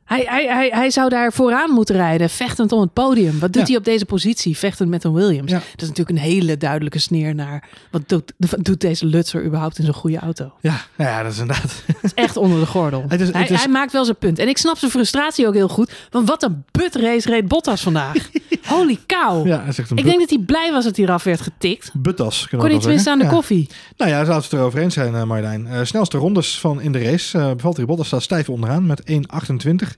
Speaker 1: Hij, hij, hij, hij zou daar vooraan moeten rijden, vechtend om het podium. Wat doet
Speaker 2: Ja.
Speaker 1: hij op deze positie, vechtend met een Williams?
Speaker 2: Ja.
Speaker 1: Dat is natuurlijk een hele duidelijke sneer naar... wat doet, wat doet deze Lutzer überhaupt in zo'n goede auto?
Speaker 2: Ja, nou ja, dat is inderdaad.
Speaker 1: Dat is echt onder de gordel.
Speaker 2: Het is-
Speaker 1: hij,
Speaker 2: het is-
Speaker 1: hij maakt wel zijn punt. En ik snap zijn frustratie ook heel goed. Want wat een butrace reed Bottas vandaag. Holy cow.
Speaker 2: Ja, hij zegt een
Speaker 1: Ik denk dat hij blij was dat hij eraf werd getikt.
Speaker 2: Buttas.
Speaker 1: Kon hij tenminste aan de koffie.
Speaker 2: Nou ja, zouden ze het erover eens zijn, uh, Marjolein. Uh, snelste rondes van in de race. Uh, Valtteri Bottas staat stijf onderaan met 1.28.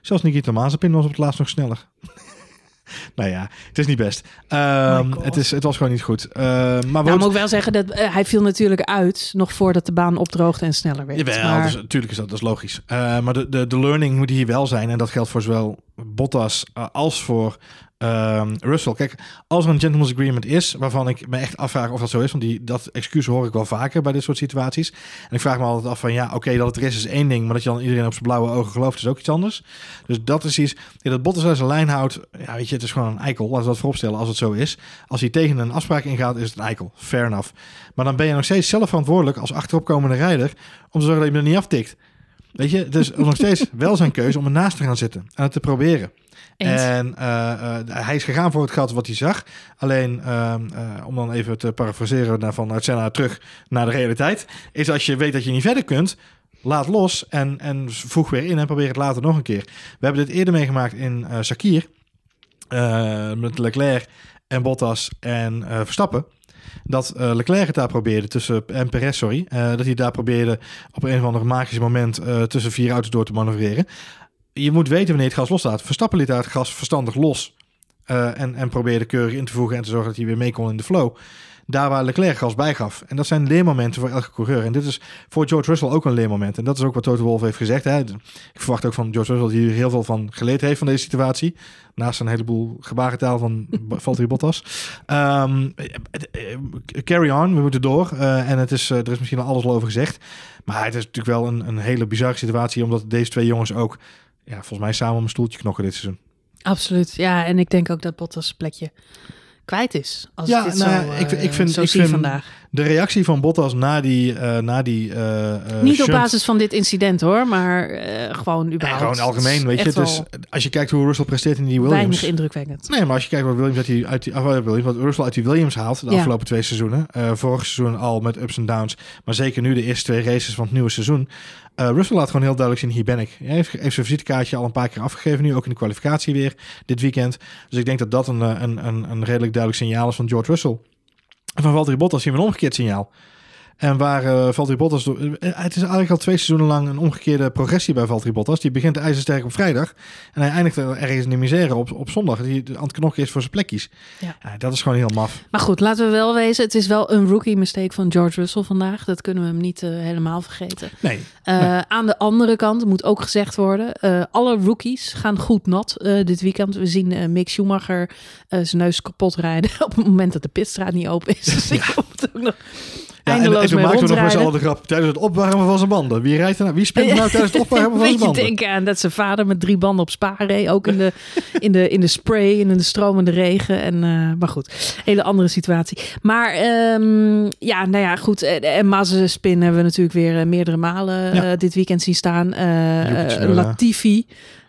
Speaker 2: Zelfs Nikita Mazepin was op het laatst nog sneller. nou ja, het is niet best. Um, het, is, het was gewoon niet goed. Uh, maar
Speaker 1: nou, moet ik wel zeggen dat uh, hij viel natuurlijk uit nog voordat de baan opdroogde en sneller werd.
Speaker 2: Jawel, maar... dus, natuurlijk is dat, dat is logisch. Uh, maar de, de, de learning moet hier wel zijn en dat geldt voor zowel Bottas als voor Um, Russell, kijk, als er een gentleman's agreement is, waarvan ik me echt afvraag of dat zo is, want die, dat excuus hoor ik wel vaker bij dit soort situaties. En ik vraag me altijd af van, ja, oké, dat het er is, is één ding, maar dat je dan iedereen op zijn blauwe ogen gelooft, is ook iets anders. Dus dat is iets, ja, dat Bottas zijn lijn houdt, ja, weet je, het is gewoon een eikel, laten we dat vooropstellen als het zo is. Als hij tegen een afspraak ingaat, is het een eikel, fair enough. Maar dan ben je nog steeds zelf verantwoordelijk als achteropkomende rijder om te zorgen dat je hem er niet aftikt. Weet je, dus nog steeds wel zijn keuze om ernaast te gaan zitten en het te proberen.
Speaker 1: Eens.
Speaker 2: En uh, uh, hij is gegaan voor het gat wat hij zag. Alleen, uh, om dan even te parafraseren naar, van uit Senna terug naar de realiteit, is als je weet dat je niet verder kunt, laat los en, en voeg weer in en probeer het later nog een keer. We hebben dit eerder meegemaakt in Sakir met Leclerc en Bottas en Verstappen. Dat Leclerc het daar probeerde tussen en Perez, sorry, dat hij daar probeerde op een of ander magisch moment tussen vier auto's door te manoeuvreren je moet weten wanneer het gas loslaat. Verstappen liet daar het gas verstandig los. En, en probeerde keurig in te voegen en te zorgen dat hij weer mee kon in de flow. Daar waar Leclerc gas bij gaf. En dat zijn leermomenten voor elke coureur. En dit is voor George Russell ook een leermoment. En dat is ook wat Toto Wolff heeft gezegd. Hè. Ik verwacht ook van George Russell dat hij hier heel veel van geleerd heeft van deze situatie. Naast een heleboel gebarentaal van Valtteri Bottas. Um, carry on, we moeten door. Uh, en het is, uh, er is misschien al alles al over gezegd. Maar het is natuurlijk wel een, een hele bizarre situatie. Omdat deze twee jongens ook ja, volgens mij samen om een stoeltje knokken dit seizoen.
Speaker 1: Absoluut, ja. En ik denk ook dat Bottas plekje kwijt is. Als
Speaker 2: ja,
Speaker 1: ik dit
Speaker 2: nou,
Speaker 1: zo,
Speaker 2: ik, ik vind,
Speaker 1: zo
Speaker 2: ik
Speaker 1: zie
Speaker 2: vind
Speaker 1: vandaag.
Speaker 2: De reactie van Bottas na die... Uh, na die uh,
Speaker 1: Niet
Speaker 2: shunt,
Speaker 1: op basis van dit incident hoor, maar gewoon überhaupt.
Speaker 2: Gewoon algemeen, weet je. Dus als je kijkt hoe Russell presteert in die Williams...
Speaker 1: Weinig indrukwekkend.
Speaker 2: Nee, maar als je kijkt wat Williams uit die, uit die, Williams, wat Russell uit die Williams haalt de
Speaker 1: Ja.
Speaker 2: afgelopen twee seizoenen. Vorig seizoen al met ups en downs. Maar zeker nu de eerste twee races van het nieuwe seizoen. Russell laat gewoon heel duidelijk zien, hier ben ik. Hij heeft, heeft zijn visitekaartje al een paar keer afgegeven. Nu ook in de kwalificatie weer dit weekend. Dus ik denk dat dat een, een, een, een redelijk duidelijk signaal is van George Russell. En van Valtteri Bottas zien we een omgekeerd signaal. En waar uh, Valtteri Bottas... Door, uh, het is eigenlijk al twee seizoenen lang een omgekeerde progressie bij Valtteri Bottas. Die begint ijzersterk op vrijdag. En hij eindigt ergens in de misère op, op zondag. Die aan het knokken is voor zijn plekjes.
Speaker 1: Ja.
Speaker 2: Ja, dat is gewoon heel maf.
Speaker 1: Maar goed, laten we wel wezen. Het is wel een rookie mistake van George Russell vandaag. Dat kunnen we hem niet helemaal vergeten.
Speaker 2: Nee. Nee.
Speaker 1: Aan de andere kant moet ook gezegd worden: alle rookies gaan goed nat dit weekend. We zien Mick Schumacher zijn neus kapot rijden op het moment dat de pitstraat niet open is. Dus ik komt ook nog.
Speaker 2: Ja, en, en toen maakten we nog eens al de grap tijdens het opwarmen van zijn banden. Wie, rijdt er nou, wie spint er nou tijdens het opwarmen van zijn banden?
Speaker 1: Weet je denken aan dat zijn vader met drie banden op spa reed. Ook in de, in de, in de spray en in de stromende regen. En, uh, maar goed, hele andere situatie. Maar um, ja, nou ja, goed. En Mazepin hebben we natuurlijk weer meerdere malen ja. uh, dit weekend zien staan. Uh, Latifi.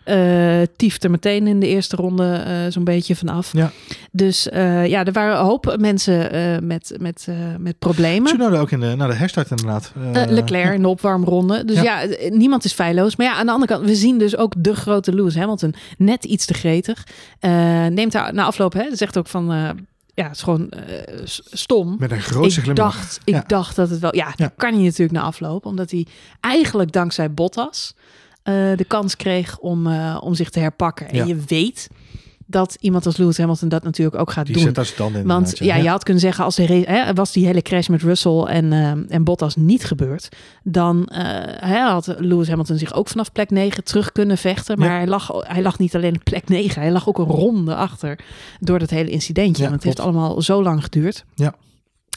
Speaker 1: Uh, tieft er meteen in de eerste ronde uh, zo'n beetje vanaf.
Speaker 2: Ja.
Speaker 1: Dus uh, ja, er waren een hoop mensen met, met, met problemen.
Speaker 2: Tsunoda ook in de, naar de herstart inderdaad.
Speaker 1: Leclerc ja. in de opwarmronde. Dus ja. ja. niemand is feilloos. Maar ja, aan de andere kant, we zien dus ook de grote Lewis Hamilton net iets te gretig. neemt daar na afloop, hè, zegt ook van ja, het is gewoon uh, stom.
Speaker 2: Met een grootste
Speaker 1: ik dacht, ik
Speaker 2: ja.
Speaker 1: dacht dat het wel. Ja, ja. kan hij natuurlijk na afloop, omdat hij eigenlijk dankzij Bottas uh, de kans kreeg om, uh, om zich te herpakken. En je weet dat iemand als Lewis Hamilton dat natuurlijk ook gaat
Speaker 2: Die
Speaker 1: doen.
Speaker 2: zet tanden in.
Speaker 1: Want ja, je had kunnen zeggen, als de hè, was die hele crash met Russell en, uh, en Bottas niet gebeurd, dan uh, had Lewis Hamilton zich ook vanaf plek 9 terug kunnen vechten. Maar
Speaker 2: Ja.
Speaker 1: hij, lag, hij lag niet alleen op plek 9, hij lag ook een ronde achter door dat hele incidentje.
Speaker 2: Ja,
Speaker 1: want het heeft allemaal zo lang geduurd.
Speaker 2: Ja.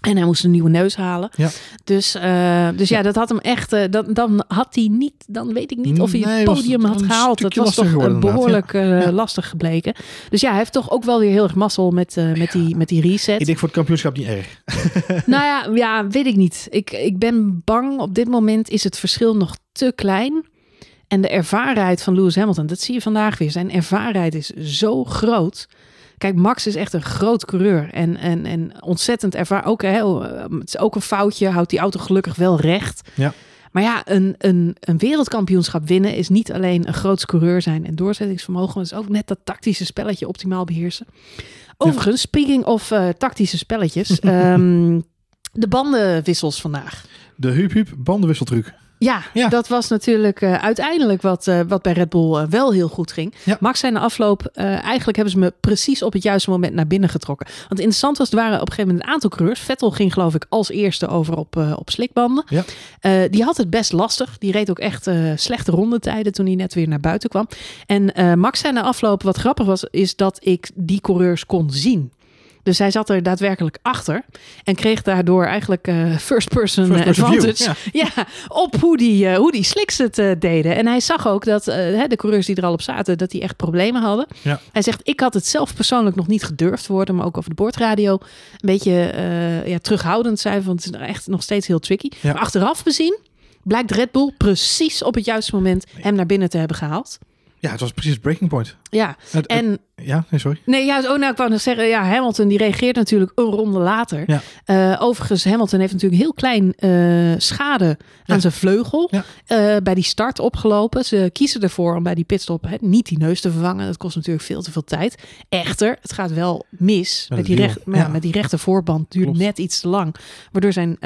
Speaker 1: En hij moest een nieuwe neus halen.
Speaker 2: Ja.
Speaker 1: Dus, uh, dus ja, dat had hem echt. Uh, dan, dan had hij niet. Dan weet ik niet of hij
Speaker 2: Nee,
Speaker 1: het podium had gehaald. Dat was toch
Speaker 2: geworden,
Speaker 1: behoorlijk uh, lastig gebleken. Dus ja, hij heeft toch ook wel weer heel erg mazzel met, met, die, met die reset.
Speaker 2: Ik denk voor het kampioenschap niet erg.
Speaker 1: Nou ja, ja, weet ik niet. Ik, ik ben bang. Op dit moment is het verschil nog te klein. En de ervarenheid van Lewis Hamilton, dat zie je vandaag weer. Zijn ervarenheid is zo groot. Kijk, Max is echt een groot coureur. En, en, en ontzettend ervaren. Ook, hè, het is ook een foutje. Houdt die auto gelukkig wel recht.
Speaker 2: Ja.
Speaker 1: Maar ja, een, een, een wereldkampioenschap winnen is niet alleen een groot coureur zijn en doorzettingsvermogen, maar het is ook net dat tactische spelletje optimaal beheersen. Overigens, speaking of uh, tactische spelletjes, um, de bandenwissels vandaag.
Speaker 2: De Huub bandenwisseltruc.
Speaker 1: Ja, ja, dat was natuurlijk uh, uiteindelijk wat, uh, wat bij Red Bull uh, wel heel goed ging.
Speaker 2: Ja.
Speaker 1: Max zei in de afloop, eigenlijk hebben ze me precies op het juiste moment naar binnen getrokken. Want interessant was, er waren op een gegeven moment een aantal coureurs. Vettel ging geloof ik als eerste over op, op slikbanden.
Speaker 2: Ja.
Speaker 1: die had het best lastig. Die reed ook echt slechte rondetijden toen hij net weer naar buiten kwam. En Max zei in de afloop, wat grappig was, is dat ik die coureurs kon zien. Dus hij zat er daadwerkelijk achter en kreeg daardoor eigenlijk uh, first person,
Speaker 2: first person
Speaker 1: advantage
Speaker 2: view,
Speaker 1: ja. ja. op hoe die, uh, hoe die slicks het uh, deden. En hij zag ook dat de coureurs die er al op zaten, dat die echt problemen hadden.
Speaker 2: Ja.
Speaker 1: Hij zegt, ik had het zelf persoonlijk nog niet gedurfd worden, maar ook over de boordradio een beetje ja, terughoudend zijn, want het is echt nog steeds heel tricky.
Speaker 2: Ja.
Speaker 1: Maar achteraf bezien blijkt Red Bull precies op het juiste moment hem naar binnen te hebben gehaald.
Speaker 2: Ja, het was precies breaking point.
Speaker 1: Ja, en
Speaker 2: ja, nee, sorry.
Speaker 1: Nee, ja, oh, nou, ik wou nog zeggen, ja, Hamilton die reageert natuurlijk een ronde later.
Speaker 2: Ja.
Speaker 1: Eh, overigens, Hamilton heeft natuurlijk heel klein eh, schade
Speaker 2: Ja.
Speaker 1: aan zijn vleugel
Speaker 2: Ja.
Speaker 1: eh, bij die start opgelopen. Ze kiezen ervoor om bij die pitstop hè, niet die neus te vervangen. Dat kost natuurlijk veel te veel tijd. Echter, het gaat wel mis.
Speaker 2: Met
Speaker 1: die, recht, met die rechte voorband
Speaker 2: Klopt.
Speaker 1: net iets te lang. Waardoor zijn...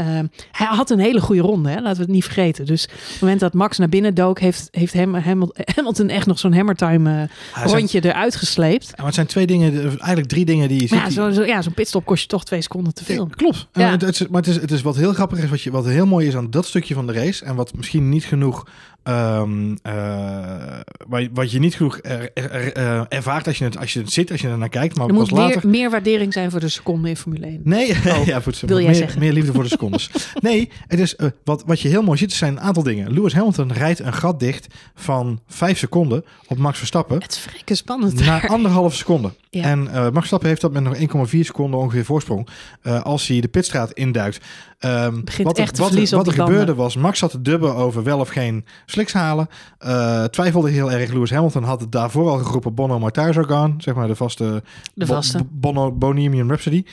Speaker 1: hij had een hele goede ronde, hè? laten we het niet vergeten. Dus op het moment dat Max naar binnen dook, heeft, heeft Ham, Hamil- Hamilton echt nog zo'n hammertime rondje eruit gesleept.
Speaker 2: Ja, maar het zijn twee dingen, eigenlijk drie dingen die je ziet.
Speaker 1: Ja,
Speaker 2: die-
Speaker 1: zo, ja, zo'n pitstop kost je toch twee seconden te veel.
Speaker 2: Ja, klopt. En
Speaker 1: Ja.
Speaker 2: het, het is, maar het is, het is wat heel grappig is, wat, je, wat heel mooi is aan dat stukje van de race. En wat misschien niet genoeg. Ehm, eh, wat, je- wat je niet genoeg er- er- er- eh, ervaart als je, het, als je het zit, als je er naar kijkt. Maar
Speaker 1: Er
Speaker 2: pas
Speaker 1: moet
Speaker 2: later.
Speaker 1: meer, meer waardering zijn voor de seconde in Formule 1.
Speaker 2: Nee,
Speaker 1: Oh,
Speaker 2: ja, goed,
Speaker 1: wil jij
Speaker 2: meer,
Speaker 1: zeggen?
Speaker 2: meer liefde voor de secondes. nee, het is, eh, wat, wat je heel mooi ziet, zijn een aantal dingen. Lewis Hamilton rijdt een gat dicht van 5 seconden op Max Verstappen.
Speaker 1: Het is spannend.
Speaker 2: Na
Speaker 1: daar.
Speaker 2: anderhalve seconde.
Speaker 1: Ja.
Speaker 2: En Max Verstappen heeft dat met nog 1,4 seconden ongeveer voorsprong. als hij de pitstraat induikt. Ehm, wat er, wat er, wat er gebeurde was, Max zat te dubben over wel of geen slicks halen. Eh, twijfelde heel erg. Lewis Hamilton had het daarvoor al geroepen. Bono gone. Zeg maar de vaste,
Speaker 1: De vaste.
Speaker 2: Bo- Bono Rhapsody.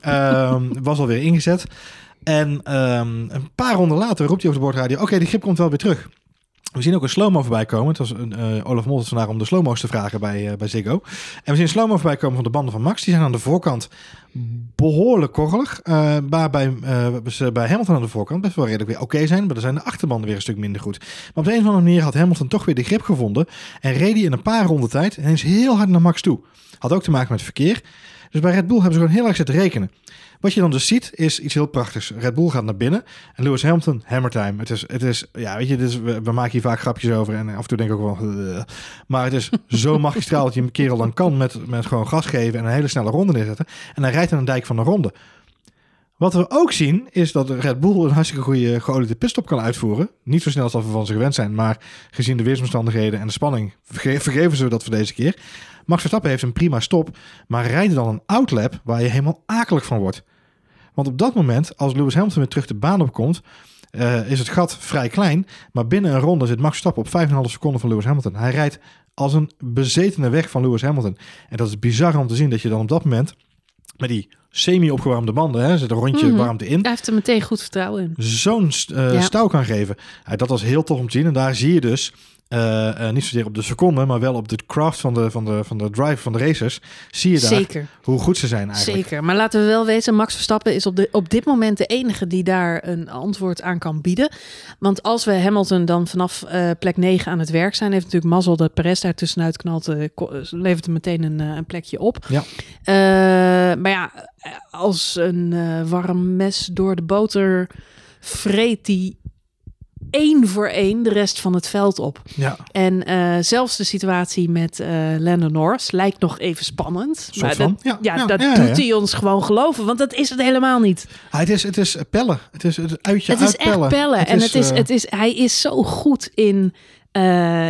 Speaker 2: Ehm, was alweer ingezet. En ehm, een paar ronden later roept hij op de boordradio... Oké, de grip komt wel weer terug. We zien ook een slow-mo voorbij komen. Het was een, eh, Olaf Mol vandaag om de slow-mo's te vragen bij, eh, bij Ziggo. En we zien een slow-mo voorbij komen van de banden van Max. Die zijn aan de voorkant behoorlijk korrelig. eh waar bij, ze bij Hamilton aan de voorkant best wel redelijk weer oké zijn. Maar dan zijn de achterbanden weer een stuk minder goed. Maar op de een of andere manier had Hamilton toch weer de grip gevonden. En reed hij in een paar ronden tijd ineens heel hard naar Max toe. Had ook te maken met verkeer. Dus bij Red Bull hebben ze gewoon heel erg zitten rekenen. Wat je dan dus ziet, is iets heel prachtigs. Red Bull gaat naar binnen en Lewis Hamilton, hammer time. Het is, het is ja, weet je, we, we maken hier vaak grapjes over en af en toe denk ik ook wel... "Ugh." Maar het is zo magistraal dat je een kerel dan kan met, met gewoon gas geven en een hele snelle ronde neerzetten. En hij rijdt aan een dijk van de ronde. Wat we ook zien, is dat Red Bull een hartstikke goede geoliede pitstop kan uitvoeren. Niet zo snel als dat we van ze gewend zijn, maar gezien de weersomstandigheden en de spanning verge- vergeven ze dat voor deze keer. Max Verstappen heeft een prima stop, maar rijdt dan een outlap waar je helemaal akelig van wordt. Want op dat moment, als Lewis Hamilton weer terug de baan opkomt, eh, is het gat vrij klein. Maar binnen een ronde zit Max Verstappen op 5,5 seconden van Lewis Hamilton. Hij rijdt als een bezetene weg van Lewis Hamilton. En dat is bizar om te zien dat je dan op dat moment met die semi-opgewarmde banden, hè, zit een rondje
Speaker 1: Mhm.
Speaker 2: warmte in,
Speaker 1: Hij heeft er meteen goed vertrouwen in.
Speaker 2: zo'n eh,
Speaker 1: Ja.
Speaker 2: stouw kan geven. Ja, dat was heel tof om te zien. En daar zie je dus, eh, eh, niet zozeer op de seconde, maar wel op de craft van de, van de, van de drive van de racers, zie je daar
Speaker 1: Zeker,
Speaker 2: hoe goed ze zijn eigenlijk.
Speaker 1: zeker. Maar laten we wel weten, Max Verstappen is op, de, op dit moment de enige die daar een antwoord aan kan bieden. Want als we Hamilton dan vanaf plek 9 aan het werk zijn, heeft natuurlijk mazzel dat Perez daar tussenuit knalt, levert hem meteen een, een plekje op.
Speaker 2: Ja.
Speaker 1: Maar ja, als een eh, warm mes door de boter vreet hij één voor één de rest van het veld op.
Speaker 2: Ja,
Speaker 1: En eh, zelfs de situatie met eh Lando Norris lijkt nog even spannend. maar dat,
Speaker 2: Ja,
Speaker 1: ja,
Speaker 2: ja,
Speaker 1: dat doet hij ons gewoon geloven, want dat is het helemaal niet.
Speaker 2: Ah, het, is, het is pellen. Het is het uitje
Speaker 1: het is
Speaker 2: uitpellen.
Speaker 1: echt pellen. en het is, het is, hij is zo goed in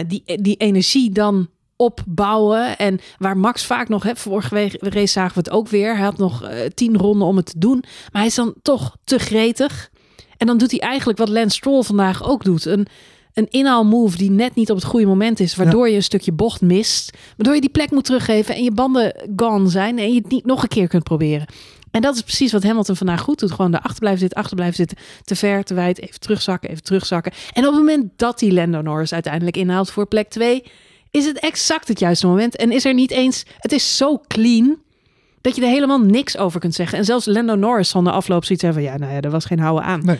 Speaker 1: die, die energie dan opbouwen. En waar Max vaak nog, hè, vorige week race zagen we het ook weer. Hij had nog eh, tien ronden om het te doen. Maar hij is dan toch te gretig. En dan doet hij eigenlijk wat Lance Stroll vandaag ook doet. Een, een inhaalmove die net niet op het goede moment is. Waardoor je een stukje bocht mist. Waardoor je die plek moet teruggeven en je banden gone zijn. En je het niet nog een keer kunt proberen. En dat is precies wat Hamilton vandaag goed doet. Gewoon daarachter blijven zitten, achter blijven zitten. Te ver, te wijd, even terugzakken, even terugzakken. En op het moment dat die Lando Norris uiteindelijk inhaalt voor plek 2... is het exact het juiste moment. En is er niet eens... Het is zo clean dat je er helemaal niks over kunt zeggen. En zelfs Lando Norris van de afloop ziet zeggen van... ja, nou ja, er was geen houden aan.
Speaker 2: Nee.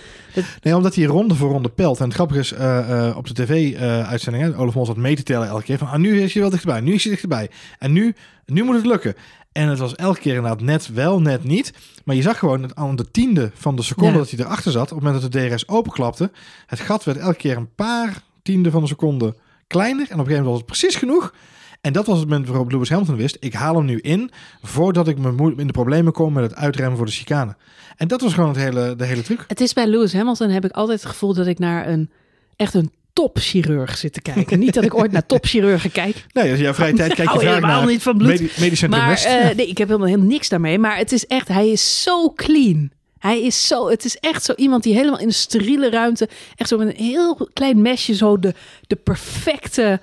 Speaker 2: nee, omdat hij ronde voor ronde pelt. En het grappige is, uh, uh, op de tv-uitzendingen... Uh, Olaf Mol zat mee te tellen elke keer van... Ah, nu is hij wel dichterbij, nu is hij dichterbij. En nu, nu moet het lukken. En het was elke keer inderdaad net wel, net niet. Maar je zag gewoon aan de tiende van de seconde ja. dat hij erachter zat... op het moment dat de DRS openklapte... het gat werd elke keer een paar tiende van de seconde kleiner. En op een gegeven moment was het precies genoeg... En dat was het moment waarop Lewis Hamilton wist: ik haal hem nu in voordat ik me in de problemen kom met het uitremmen voor de chicane. En dat was gewoon het hele, de hele truc.
Speaker 1: Het is bij Lewis Hamilton heb ik altijd het gevoel dat ik naar een echt een topchirurg zit te kijken. niet dat ik ooit naar topchirurgen kijk.
Speaker 2: Nee, als je vrije tijd kijk je
Speaker 1: graag
Speaker 2: naar
Speaker 1: niet van bloed.
Speaker 2: Medi medisch
Speaker 1: maar uh, nee, ik heb helemaal, helemaal niks daarmee. Maar het is echt, hij is zo clean. Hij is zo, het is echt zo iemand die helemaal in een steriele ruimte, echt zo met een heel klein mesje, zo de, de perfecte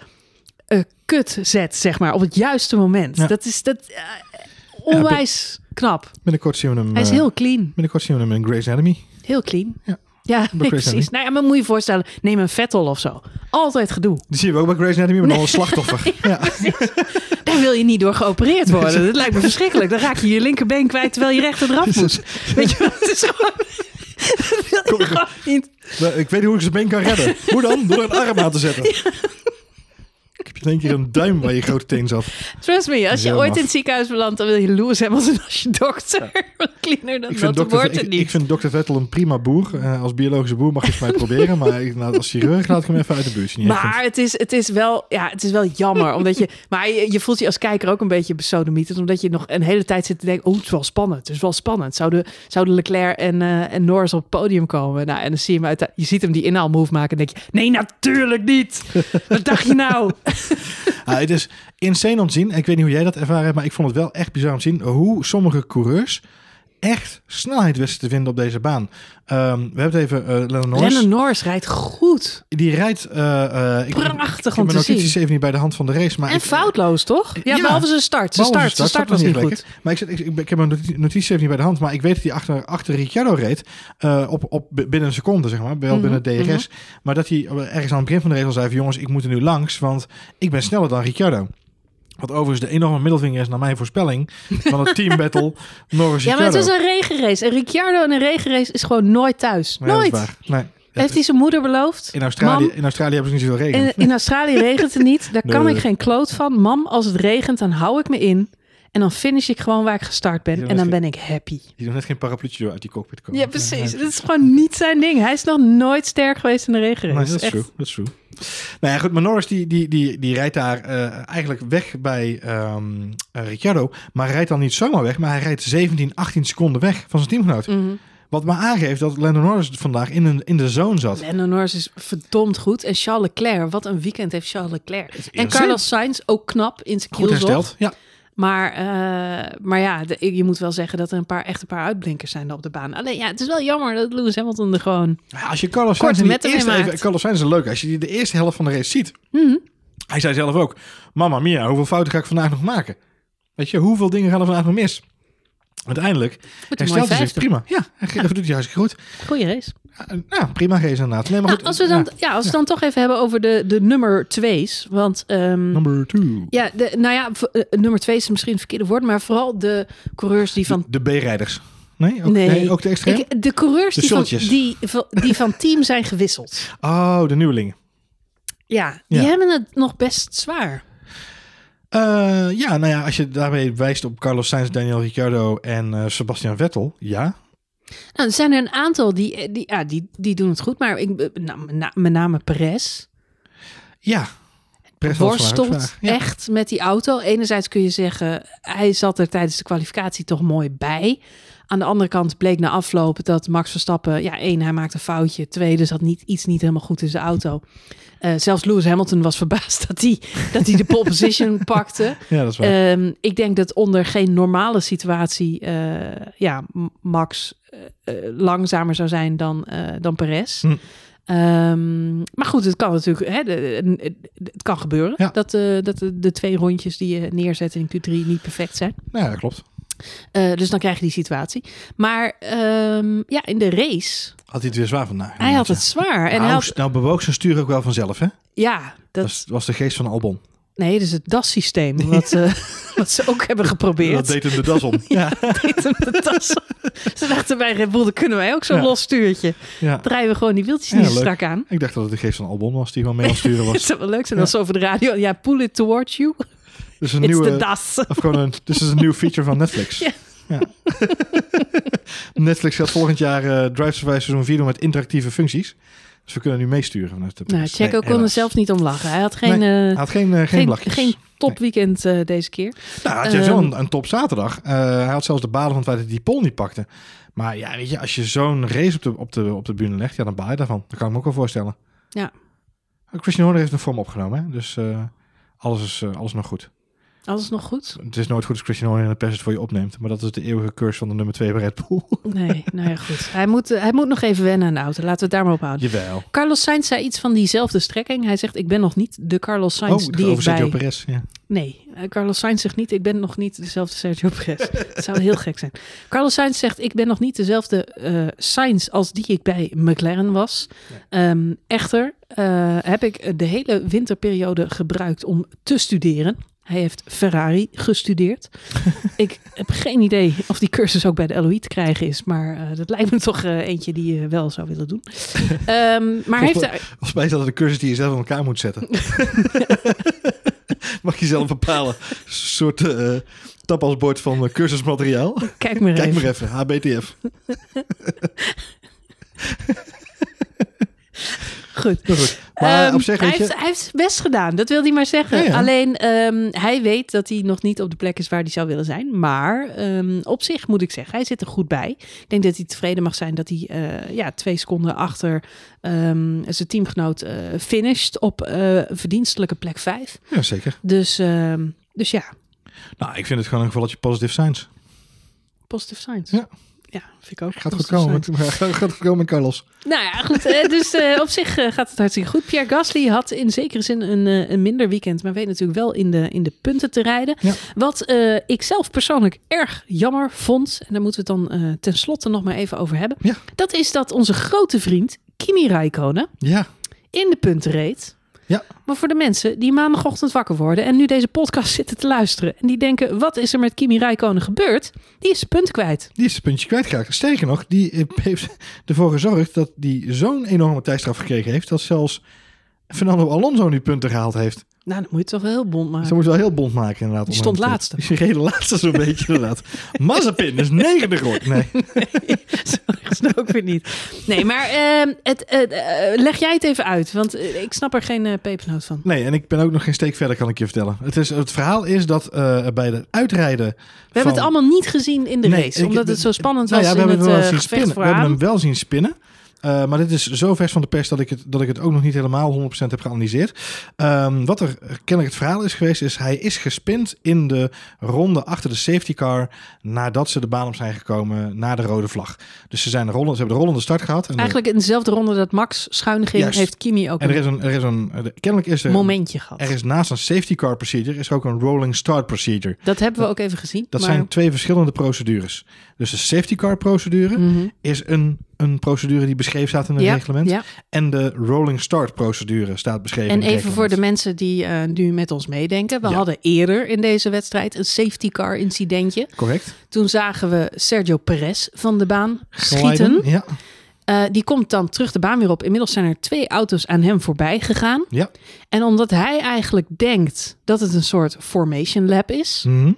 Speaker 1: uh, kut zet, zeg maar, op het juiste moment. Ja. Dat is dat uh, onwijs ja, knap.
Speaker 2: Binnenkort zien we hem.
Speaker 1: Hij is heel clean.
Speaker 2: Binnenkort zien we hem in Grey's Anatomy.
Speaker 1: Heel clean. Ja. Ja, precies. Nou ja, maar moet je voorstellen, neem een Vettel of zo. Altijd gedoe.
Speaker 2: Die zien we ook bij Grey's Anatomy met nee. al een slachtoffer. ja,
Speaker 1: Daar wil je niet door geopereerd worden. Dat lijkt me verschrikkelijk. Dan raak je je linkerbeen kwijt terwijl je rechter eraf moet. Weet je wat? Het is gewoon...
Speaker 2: Kom, ik, niet. ik weet niet hoe ik zijn been kan redden. Hoe dan? Door een arm aan te zetten. Ja. In één keer een duim waar je grote teen zat.
Speaker 1: Trust me, als je ooit maf. in het ziekenhuis belandt, dan wil je Lewis Hamilton als je dokter. Ja. Cleaner dan
Speaker 2: ik
Speaker 1: dat
Speaker 2: dokter,
Speaker 1: wordt het
Speaker 2: ik,
Speaker 1: niet.
Speaker 2: Ik vind dokter Vettel een prima boer. Uh, als biologische boer mag je het mij proberen. Maar ik, nou, als chirurg laat ik hem even uit de bus. Niet
Speaker 1: maar het is, het, is wel, ja, het is wel jammer. omdat je, maar je, je, voelt je als kijker ook een beetje besodemieterd. Omdat je nog een hele tijd zit te denken, oh, het is wel spannend. Het is wel spannend. Zouden, zouden Leclerc en, uh, en Norris op het podium komen? Nou, en dan zie je hem uit, je ziet hem die inhaalmove maken. En denk je, nee, natuurlijk niet. Wat dacht je nou?
Speaker 2: Ah, het is insane om te zien. Ik weet niet hoe jij dat ervaren hebt, maar ik vond het wel echt bizar om te zien hoe sommige coureurs echt snelheid wisten te vinden op deze baan. Um, we hebben het even uh, Lennon Norris.
Speaker 1: Lennon Norris rijdt goed.
Speaker 2: Die rijdt... Uh, uh,
Speaker 1: Prachtig om
Speaker 2: ik
Speaker 1: te zien.
Speaker 2: notities even niet bij de hand van de race. Maar
Speaker 1: en
Speaker 2: ik,
Speaker 1: foutloos, toch? Ja, ja behalve zijn start. Zijn start, start, start was niet goed.
Speaker 2: Maar ik, ik, ik, ik heb mijn notities even niet bij de hand. Maar ik weet dat hij achter, achter Ricciardo reed. Uh, op, op binnen een seconde, zeg maar. Wel binnen mm -hmm, DRS. Mm -hmm. Maar dat hij ergens aan het begin van de race al zei van... Jongens, ik moet er nu langs. Want ik ben sneller dan Ricciardo. Wat overigens de enorme middelvinger is naar mijn voorspelling van het team battle Norris
Speaker 1: Ja, maar het is een regenrace. En Ricciardo in een regenrace is gewoon nooit thuis.
Speaker 2: Nee,
Speaker 1: nooit.
Speaker 2: Waar. Nee.
Speaker 1: Heeft hij zijn moeder beloofd?
Speaker 2: In Australië, in Australië hebben ze niet zoveel regen.
Speaker 1: In, in Australië regent het niet. Daar nee, kan ik geen kloot van. Mam, als het regent, dan hou ik me in. En dan finish ik gewoon waar ik gestart ben. En dan ben ik happy.
Speaker 2: Je doet net geen parapluutje door uit die cockpit komen.
Speaker 1: Ja, precies. Dat is gewoon niet zijn ding. Hij is nog nooit sterk geweest in de regenrace.
Speaker 2: Nee, dat is true. Dat is true. Nou ja, goed, maar Norris die, die, die, die rijdt daar uh, eigenlijk weg bij um, uh, Ricciardo. Maar hij rijdt dan niet zomaar weg, maar hij rijdt 17, 18 seconden weg van zijn teamgenoot.
Speaker 1: Mm -hmm.
Speaker 2: Wat me aangeeft dat Lando Norris vandaag in, een, in de zone zat.
Speaker 1: Lando Norris is verdomd goed. En Charles Leclerc, wat een weekend heeft Charles Leclerc. En Carlos Sainz, ook knap in zijn
Speaker 2: Goed hersteld, ja.
Speaker 1: Maar, uh, maar ja, de, je moet wel zeggen dat er een paar echt een paar uitblinkers zijn op de baan. Alleen ja, het is wel jammer dat Lewis Hamilton er gewoon.
Speaker 2: Ja, als je Carlos Sainz in de eerste even, Carlos Sainz is leuk. Als je die de eerste helft van de race ziet.
Speaker 1: Mm -hmm.
Speaker 2: Hij zei zelf ook: Mama mia, hoeveel fouten ga ik vandaag nog maken? Weet je, hoeveel dingen gaan er vandaag nog mis? Uiteindelijk herstelt hij zich prima. Ja, hij doet hij hartstikke goed.
Speaker 1: Goeie race.
Speaker 2: Ja, prima race inderdaad. Nee, maar
Speaker 1: nou,
Speaker 2: goed,
Speaker 1: als we dan, ja, ja als we dan toch even hebben over de, de nummer twee's. Want, um,
Speaker 2: number two.
Speaker 1: Ja, de, nou ja, uh, nummer twee is misschien het verkeerde woord. Maar vooral de coureurs die van...
Speaker 2: De, de B-rijders. Nee, ook,
Speaker 1: nee.
Speaker 2: nee, ook de extreem?
Speaker 1: Ik, de coureurs
Speaker 2: de
Speaker 1: die, van, die, die van team zijn gewisseld.
Speaker 2: Oh, de nieuwelingen.
Speaker 1: Ja, die hebben het nog best zwaar.
Speaker 2: Uh, ja, nou ja, als je daarmee wijst op Carlos Sainz, Daniel Ricciardo en uh, Sebastian Vettel, ja.
Speaker 1: Nou, er zijn er een aantal die, die, ja, die, die doen het goed, maar ik, nou, met name Perez.
Speaker 2: Ja,
Speaker 1: worstelt ja. echt met die auto. Enerzijds kun je zeggen, hij zat er tijdens de kwalificatie toch mooi bij. Aan de andere kant bleek na afloop dat Max Verstappen, ja, één, hij maakte een foutje. Twee, er zat niet, iets niet helemaal goed in zijn auto. Uh, zelfs Lewis Hamilton was verbaasd dat hij, dat hij de pole position pakte.
Speaker 2: Ja, dat is waar.
Speaker 1: Um, ik denk dat onder geen normale situatie uh, ja, Max uh, langzamer zou zijn dan, dan Perez.
Speaker 2: Hm.
Speaker 1: Um, maar goed, het kan natuurlijk, hè, de, de, het kan gebeuren
Speaker 2: ja.
Speaker 1: dat, dat de, twee rondjes die je neerzet in Q3 niet perfect zijn.
Speaker 2: Ja, dat klopt.
Speaker 1: Eh, dus dan krijg je die situatie. Maar ehm, ja, in de race,
Speaker 2: Had hij het weer zwaar vandaag?
Speaker 1: hij had het zwaar. En hij
Speaker 2: nou,
Speaker 1: had,
Speaker 2: nou bewoog zijn stuur ook wel vanzelf, hè?
Speaker 1: ja,
Speaker 2: Dat
Speaker 1: dat,
Speaker 2: was, was de geest van Albon.
Speaker 1: Nee, dat is het DAS-systeem. Wat, eh, wat ze ook hebben geprobeerd.
Speaker 2: Dat deed hem de das om. ja.
Speaker 1: deed hem de tas. Ze dachten bij Red Bull, dan kunnen wij ook zo'n
Speaker 2: Ja.
Speaker 1: los stuurtje.
Speaker 2: ja.
Speaker 1: Draaien we gewoon die wieltjes
Speaker 2: Ja,
Speaker 1: niet strak aan.
Speaker 2: Ik dacht dat het de geest van Albon was die gewoon mee aan het sturen
Speaker 1: Het
Speaker 2: was.
Speaker 1: zou wel leuk zijn als ze over de radio... Ja, pull it towards you.
Speaker 2: Dus een
Speaker 1: It's the
Speaker 2: nieuwe,
Speaker 1: DAS.
Speaker 2: of gewoon een, dus is een nieuw feature van Netflix.
Speaker 1: Ja.
Speaker 2: Ja. Netflix gaat volgend jaar eh Drive Survive seizoen 4 doen met interactieve functies. Dus we kunnen nu meesturen vanuit de
Speaker 1: Nou. Checo
Speaker 2: Nee,
Speaker 1: kon er
Speaker 2: helaas.
Speaker 1: zelf niet om lachen. Hij had geen, eh,
Speaker 2: had geen, eh, geen,
Speaker 1: geen, geen topweekend eh, deze keer.
Speaker 2: Nou, hij had wel
Speaker 1: Ehm,
Speaker 2: een, een top zaterdag. Hij had zelfs de balen van het feit dat hij die pol niet pakte. Maar ja, weet je, als je zo'n race op de, op, de, op de bühne legt, ja, dan baal je daarvan. Dat kan ik me ook wel voorstellen.
Speaker 1: Ja.
Speaker 2: Christian Horner heeft een vorm opgenomen, hè? dus alles, is, alles nog goed.
Speaker 1: Alles nog goed?
Speaker 2: Het is nooit goed als Christian Horner in de pers het voor je opneemt. Maar dat is de eeuwige curse van de nummer 2 bij Red Bull.
Speaker 1: Nee, nou ja, goed. Hij moet, eh, hij moet nog even wennen aan de auto. Laten we het daar maar op houden.
Speaker 2: Jawel.
Speaker 1: Carlos Sainz zei iets van diezelfde strekking. Hij zegt, ik ben nog niet de Carlos Sainz
Speaker 2: Oh,
Speaker 1: die ik bij...
Speaker 2: Perez. Ja.
Speaker 1: Nee, eh, Carlos Sainz zegt niet, ik ben nog niet dezelfde Sergio Perez. Het zou heel gek zijn. Carlos Sainz zegt, ik ben nog niet dezelfde eh Sainz als die ik bij McLaren was. Ehm, echter heb ik de hele winterperiode gebruikt om te studeren. Hij heeft Ferrari gestudeerd. ik heb geen idee of die cursus ook bij de LOE te krijgen is. Maar eh, dat lijkt me toch eh, eentje die je wel zou willen doen. Ehm, maar hij heeft
Speaker 2: Volgens mij is dat een cursus die je zelf in elkaar moet zetten. Mag je zelf bepalen. Een soort eh tapasbord van cursusmateriaal.
Speaker 1: kijk maar
Speaker 2: Kijk
Speaker 1: even.
Speaker 2: maar even, HBTF.
Speaker 1: Goed.
Speaker 2: Maar goed. Maar
Speaker 1: Ehm,
Speaker 2: op zich,
Speaker 1: hij,
Speaker 2: je...
Speaker 1: heeft, hij heeft zijn best gedaan, dat wil hij maar zeggen.
Speaker 2: Ja, ja.
Speaker 1: Alleen ehm, hij weet dat hij nog niet op de plek is waar hij zou willen zijn. Maar ehm, op zich moet ik zeggen, hij zit er goed bij. Ik denk dat hij tevreden mag zijn dat hij eh, ja, twee seconden achter zijn teamgenoot eh finisht op eh, verdienstelijke plek 5.
Speaker 2: Ja, zeker.
Speaker 1: Dus, dus ja,
Speaker 2: Nou, ik vind het gewoon een gevalletje positieve signs.
Speaker 1: positive signs.
Speaker 2: Ja.
Speaker 1: Ja, vind ik ook.
Speaker 2: Gaat goed
Speaker 1: Positive
Speaker 2: komen. Met, gaat goed komen met Carlos.
Speaker 1: Nou ja, goed. eh, dus eh, op zich eh, gaat het hartstikke goed. Pierre Gasly had in zekere zin een, eh, een minder weekend, maar weet natuurlijk wel in de, in de punten te rijden.
Speaker 2: Ja.
Speaker 1: Wat eh, ik zelf persoonlijk erg jammer vond, en daar moeten we het dan eh tenslotte nog maar even over hebben.
Speaker 2: Ja.
Speaker 1: Dat is dat onze grote vriend Kimi Räikkönen
Speaker 2: Ja.
Speaker 1: in de punten reed.
Speaker 2: Ja.
Speaker 1: Maar voor de mensen die maandagochtend wakker worden en nu deze podcast zitten te luisteren en die denken, wat is er met Kimi Räikkönen gebeurd? Die is zijn punten kwijt.
Speaker 2: Die is het puntje kwijtgeraakt. Sterker nog, die eh, heeft ervoor gezorgd dat die zo'n enorme tijdstraf gekregen heeft. Dat zelfs Fernando Alonso nu punten gehaald heeft.
Speaker 1: Nou, dan moet je het toch wel heel bond
Speaker 2: Ze
Speaker 1: maken.
Speaker 2: moet wel heel bond maken inderdaad.
Speaker 1: Die stond laatste.
Speaker 2: Die reed laatste zo'n beetje inderdaad. Mazepin is negende geworden. Nee.
Speaker 1: Zo is het ook weer niet. Nee, maar ehm, het, eh, leg jij het even uit, want eh, ik snap er geen eh, pepernoot van.
Speaker 2: nee, en ik ben ook nog geen steek verder kan ik je vertellen. Het, is, het verhaal is dat bij het uitrijden
Speaker 1: We hebben het allemaal niet gezien in de
Speaker 2: Nee,
Speaker 1: race,
Speaker 2: ik-
Speaker 1: omdat het zo spannend
Speaker 2: Nou
Speaker 1: was
Speaker 2: ja, we
Speaker 1: in
Speaker 2: hebben
Speaker 1: het
Speaker 2: wel zien spinnen. We hebben hem wel zien spinnen. Uh, maar dit is zo vers van de pers dat ik het, dat ik het ook nog niet helemaal 100% heb geanalyseerd. Um, wat er kennelijk het verhaal is geweest, is hij is gespind in de ronde achter de safety car nadat ze de baan op zijn gekomen naar de rode vlag. Dus ze, zijn rollen, ze hebben de rollende start gehad. En
Speaker 1: Eigenlijk in dezelfde ronde dat Max schuin ging,
Speaker 2: Juist.
Speaker 1: heeft Kimi ook
Speaker 2: en er
Speaker 1: een
Speaker 2: is een, er is een, kennelijk is er,
Speaker 1: momentje gehad.
Speaker 2: er is naast een safety car procedure, is er ook een rolling start procedure.
Speaker 1: Dat hebben we ook even gezien.
Speaker 2: Dat
Speaker 1: maar...
Speaker 2: zijn twee verschillende procedures. Dus de safety car procedure
Speaker 1: Mhm.
Speaker 2: is een, een procedure die beschreven staat in het
Speaker 1: Ja,
Speaker 2: reglement.
Speaker 1: ja.
Speaker 2: En de rolling start procedure staat beschreven
Speaker 1: En
Speaker 2: in het
Speaker 1: even voor de mensen die eh, nu met ons meedenken. We
Speaker 2: Ja.
Speaker 1: hadden eerder in deze wedstrijd een safety car incidentje.
Speaker 2: Correct.
Speaker 1: Toen zagen we Sergio Perez van de baan schieten.
Speaker 2: Ja.
Speaker 1: Eh, die komt dan terug de baan weer op. Inmiddels zijn er twee auto's aan hem voorbij gegaan.
Speaker 2: Ja.
Speaker 1: En omdat hij eigenlijk denkt dat het een soort formation lap is,
Speaker 2: Mhm.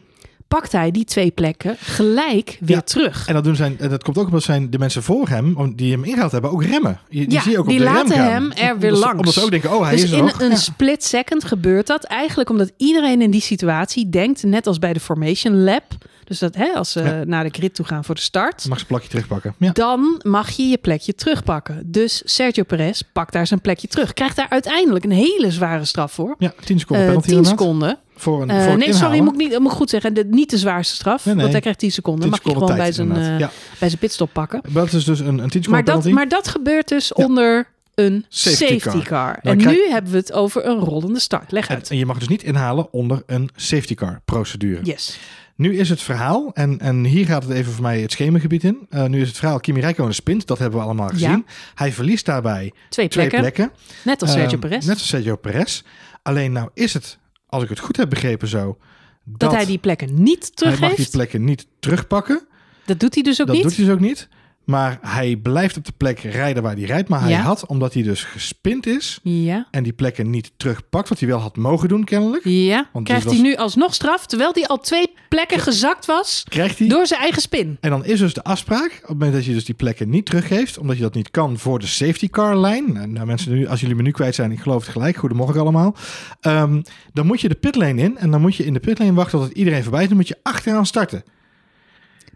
Speaker 1: Pakt hij die twee plekken gelijk weer
Speaker 2: Ja.
Speaker 1: terug.
Speaker 2: En dat, doen zijn, dat komt ook omdat zijn de mensen voor hem, die hem ingehaald hebben, ook remmen. Je, die
Speaker 1: Ja,
Speaker 2: zie je ook
Speaker 1: die
Speaker 2: op de
Speaker 1: laten hem er weer
Speaker 2: Omdat ze-
Speaker 1: langs.
Speaker 2: Omdat ze ook denken, oh hij
Speaker 1: dus
Speaker 2: is er
Speaker 1: in
Speaker 2: nog.
Speaker 1: een
Speaker 2: Ja.
Speaker 1: split second gebeurt dat eigenlijk omdat iedereen in die situatie denkt, net als bij de formation lap, dus dat hè, als ze
Speaker 2: Ja.
Speaker 1: naar de grid toe gaan voor de start,
Speaker 2: mag ze plakje terugpakken. Ja.
Speaker 1: dan mag je je plekje terugpakken. Dus Sergio Perez pakt daar zijn plekje terug. Krijgt daar uiteindelijk een hele zware straf voor.
Speaker 2: ja, 10 seconden
Speaker 1: Eh
Speaker 2: penalty
Speaker 1: 10
Speaker 2: inderdaad.
Speaker 1: seconden.
Speaker 2: Voor een,
Speaker 1: Eh,
Speaker 2: voor het
Speaker 1: nee, sorry, moet ik, niet, moet ik goed zeggen. De, niet de zwaarste straf.
Speaker 2: Nee, nee.
Speaker 1: Want hij krijgt 10 seconden.
Speaker 2: 10
Speaker 1: mag je gewoon bij zijn, eh,
Speaker 2: ja.
Speaker 1: bij zijn pitstop pakken.
Speaker 2: Dat is dus een, een 10
Speaker 1: Maar
Speaker 2: seconden
Speaker 1: dat, maar dat gebeurt dus
Speaker 2: Ja.
Speaker 1: onder een safety,
Speaker 2: Safety
Speaker 1: car. En
Speaker 2: krijg-
Speaker 1: nu hebben we het over een rollende start. Leg
Speaker 2: en,
Speaker 1: uit.
Speaker 2: en je mag dus niet inhalen onder een safety car procedure.
Speaker 1: Yes.
Speaker 2: Nu is het verhaal, en, en hier gaat het even voor mij het schemergebied in. Uh, nu is het verhaal, Kimi Räikkönen spint, dat hebben we allemaal gezien. Ja. Hij verliest daarbij
Speaker 1: twee plekken.
Speaker 2: Twee plekken.
Speaker 1: Net als Sergio uh, Perez.
Speaker 2: Net als Sergio Perez. Alleen nou is het, als ik het goed heb begrepen zo...
Speaker 1: Dat, dat hij die plekken niet teruggeeft?
Speaker 2: Hij mag die plekken niet terugpakken.
Speaker 1: Dat doet hij dus ook
Speaker 2: dat
Speaker 1: niet?
Speaker 2: Dat doet hij dus ook niet. Maar hij blijft op de plek rijden waar hij rijdt. Maar hij
Speaker 1: Ja.
Speaker 2: had, omdat hij dus gespind is
Speaker 1: Ja.
Speaker 2: en die plekken niet terugpakt, wat hij wel had mogen doen kennelijk,
Speaker 1: Ja.
Speaker 2: Want
Speaker 1: Krijgt
Speaker 2: dit
Speaker 1: hij nu alsnog straf, terwijl hij al twee plekken gezakt was
Speaker 2: krijgt hij.
Speaker 1: door zijn eigen spin?
Speaker 2: En dan is dus de afspraak, op het moment dat je dus die plekken niet teruggeeft, omdat je dat niet kan voor de safety car lijn. Nou, nou, mensen, nu, als jullie me nu kwijt zijn, ik geloof het gelijk. Goedemorgen allemaal. Ehm, dan moet je de pitlane in en dan moet je in de pitlane wachten tot iedereen voorbij is. Dan moet je achteraan starten.